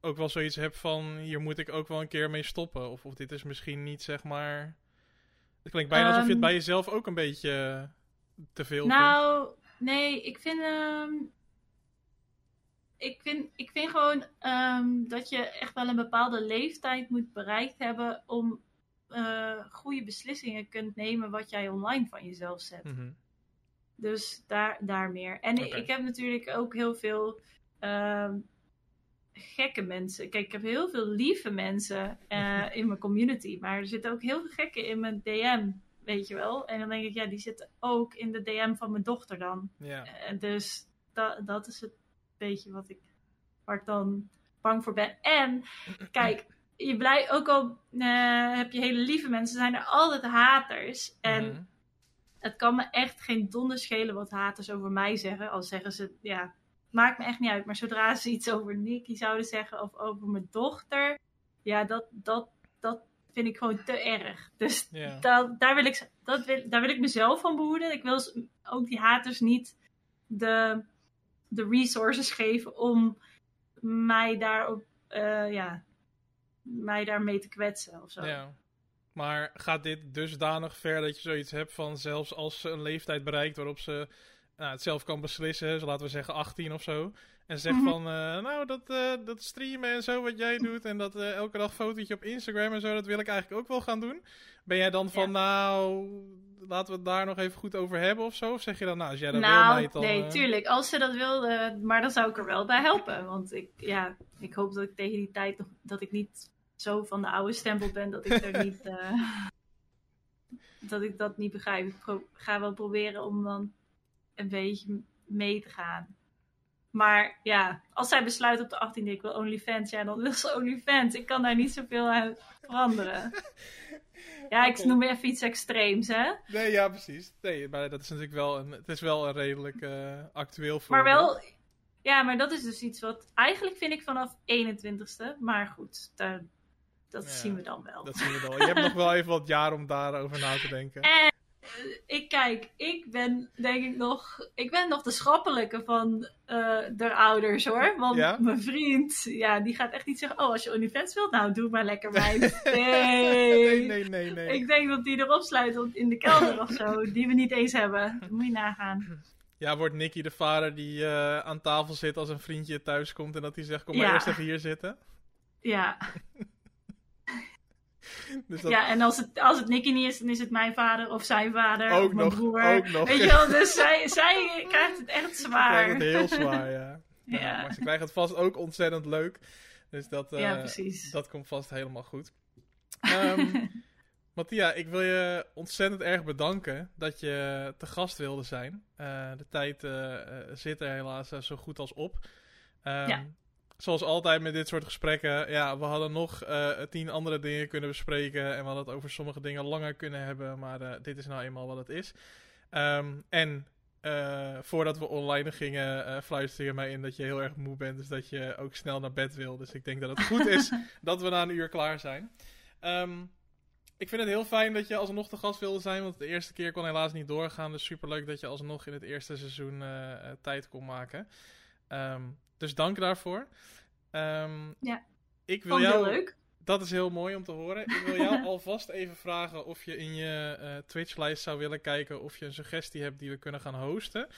ook wel zoiets hebt van hier moet ik ook wel een keer mee stoppen. Of, of dit is misschien niet zeg maar. Het klinkt bijna alsof je het Ehm, bij jezelf ook een beetje te veel vindt. Nou, nee, ik vind. ehm, ik, vind ik vind gewoon ehm, dat je echt wel een bepaalde leeftijd moet bereikt hebben om eh, goede beslissingen kunt nemen wat jij online van jezelf zet. Mhm. Dus daar, daar meer. En ik heb natuurlijk ook heel veel ehm, gekke mensen. Kijk, ik heb heel veel lieve mensen eh, in mijn community. Maar er zitten ook heel veel gekken in mijn DM, weet je wel. En dan denk ik, ja, die zitten ook in de DM van mijn dochter dan. Ja. Eh, dus da dat is het beetje wat ik, waar ik dan bang voor ben. En kijk, je blij, ook al eh, heb je hele lieve mensen, zijn er altijd haters. En Mhm. het kan me echt geen donder schelen wat haters over mij zeggen. Al zeggen ze, ja, maakt me echt niet uit. Maar zodra ze iets over Nicky zouden zeggen of over mijn dochter, ja, dat, dat, dat vind ik gewoon te erg. Dus da- daar, wil ik, dat wil, daar wil ik mezelf van behoeden. Ik wil ook die haters niet de, de resources geven om mij daarop, eh ja, mij daarmee te kwetsen of zo. Ja. Maar gaat dit dusdanig ver dat je zoiets hebt van zelfs als ze een leeftijd bereikt waarop ze nou, het zelf kan beslissen, zo laten we zeggen 18 of zo. En zegt Mhm. van, eh, nou dat, eh, dat streamen en zo wat jij doet en dat eh, elke dag fotootje op Instagram en zo, dat wil ik eigenlijk ook wel gaan doen. Ben jij dan van, nou, laten we het daar nog even goed over hebben of zo? Of zeg je dan, nou, als jij dat wil, nou, meid, dan... nee, tuurlijk. Als ze dat wilde, maar dan zou ik er wel bij helpen. Want ik, ja, ik hoop dat ik tegen die tijd nog, dat ik niet zo van de oude stempel ben dat ik er niet, dat ik dat niet begrijp. Ik ga wel proberen om dan een beetje mee te gaan. Maar ja, als zij besluit op de 18e ik wil OnlyFans, ja, dan wil ze OnlyFans. Ik kan daar niet zoveel aan veranderen. Ja, ik noem even iets extreems, hè? Nee, ja, precies. Nee, maar dat is natuurlijk wel een, het is wel een redelijk eh, actueel Maar voorbeeld. wel, ja, maar dat is dus iets wat eigenlijk vind ik vanaf 21ste. Maar goed, daar, dat Ja, zien we dan wel. Dat zien we wel. Je hebt nog wel even wat jaar om daarover na te denken. En ik kijk, ik ben denk ik nog, ik ben nog de schappelijke van eh de ouders hoor. Want Ja? mijn vriend, ja, die gaat echt niet zeggen, oh als je OnlyFans wilt, nou doe maar lekker meid. Nee. nee, nee, nee. nee. Ik denk dat die erop sluit in de kelder of zo, die we niet eens hebben. Dat moet je nagaan. Ja, wordt Nicky de vader die eh, aan tafel zit als een vriendje thuis komt en dat hij zegt, kom maar Ja. eerst even hier zitten. Ja. Dus dat Ja, en als het, als het Nicky niet is, dan is het mijn vader of zijn vader ook of mijn nog, broer. ook nog. Weet je wel, dus zij, zij krijgt het echt Ze zwaar. het heel zwaar, ja. ja. Ja. Maar ze krijgen het vast ook ontzettend leuk. Dus dat, eh, Ja, dat komt vast helemaal goed. Ehm Mattia, ik wil je ontzettend erg bedanken dat je te gast wilde zijn. Eh, de tijd eh, zit er helaas zo goed als op. Ehm, Ja. Zoals altijd met dit soort gesprekken. Ja, we hadden nog eh, tien andere dingen kunnen bespreken. En we hadden het over sommige dingen langer kunnen hebben. Maar eh, dit is nou eenmaal wat het is. Ehm, en eh, voordat we online gingen, fluisterde je mij in dat je heel erg moe bent. Dus dat je ook snel naar bed wil. Dus ik denk dat het goed is dat we na een uur klaar zijn. Ehm, ik vind het heel fijn dat je alsnog te gast wilde zijn. Want de eerste keer kon helaas niet doorgaan. Dus superleuk dat je alsnog in het eerste seizoen tijd kon maken. Ehm, dus dank daarvoor. Ehm, Ja, ik wil jou, heel leuk. dat is heel mooi om te horen. Ik wil jou alvast even vragen of je in je eh, Twitch-lijst zou willen kijken of je een suggestie hebt die we kunnen gaan hosten.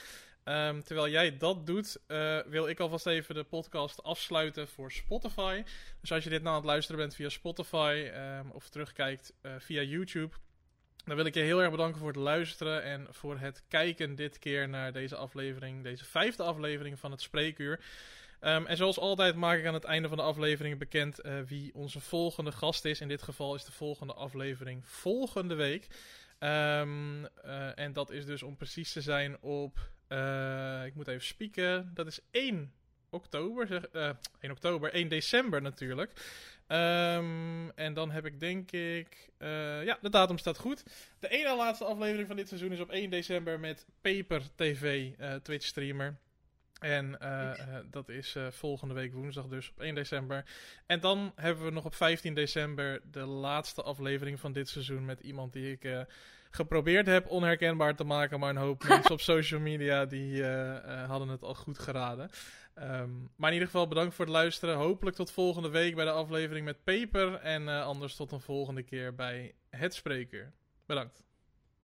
Ehm, terwijl jij dat doet, eh, wil ik alvast even de podcast afsluiten voor Spotify. Dus als je dit nou aan het luisteren bent via Spotify ehm, of terugkijkt eh, via YouTube, dan wil ik je heel erg bedanken voor het luisteren en voor het kijken dit keer naar deze aflevering, deze vijfde aflevering van het Spreekuur. Ehm, en zoals altijd maak ik aan het einde van de aflevering bekend eh, wie onze volgende gast is. In dit geval is de volgende aflevering volgende week. Ehm, eh, en dat is dus om precies te zijn op. eh, ik moet even spieken. Dat is 1 oktober. Zeg, eh 1 oktober, 1 december natuurlijk. Ehm, en dan heb ik denk ik. ja, de datum staat goed. De ene laatste aflevering van dit seizoen is op 1 december met Paper TV, Twitch streamer. En eh, eh, dat is eh, volgende week woensdag, dus op 1 december. En dan hebben we nog op 15 december de laatste aflevering van dit seizoen met iemand die ik geprobeerd heb onherkenbaar te maken. Maar een hoop mensen op social media die hadden het al goed geraden. Ehm, maar in ieder geval bedankt voor het luisteren. Hopelijk tot volgende week bij de aflevering met Paper. En anders tot een volgende keer bij Het Spreker. Bedankt.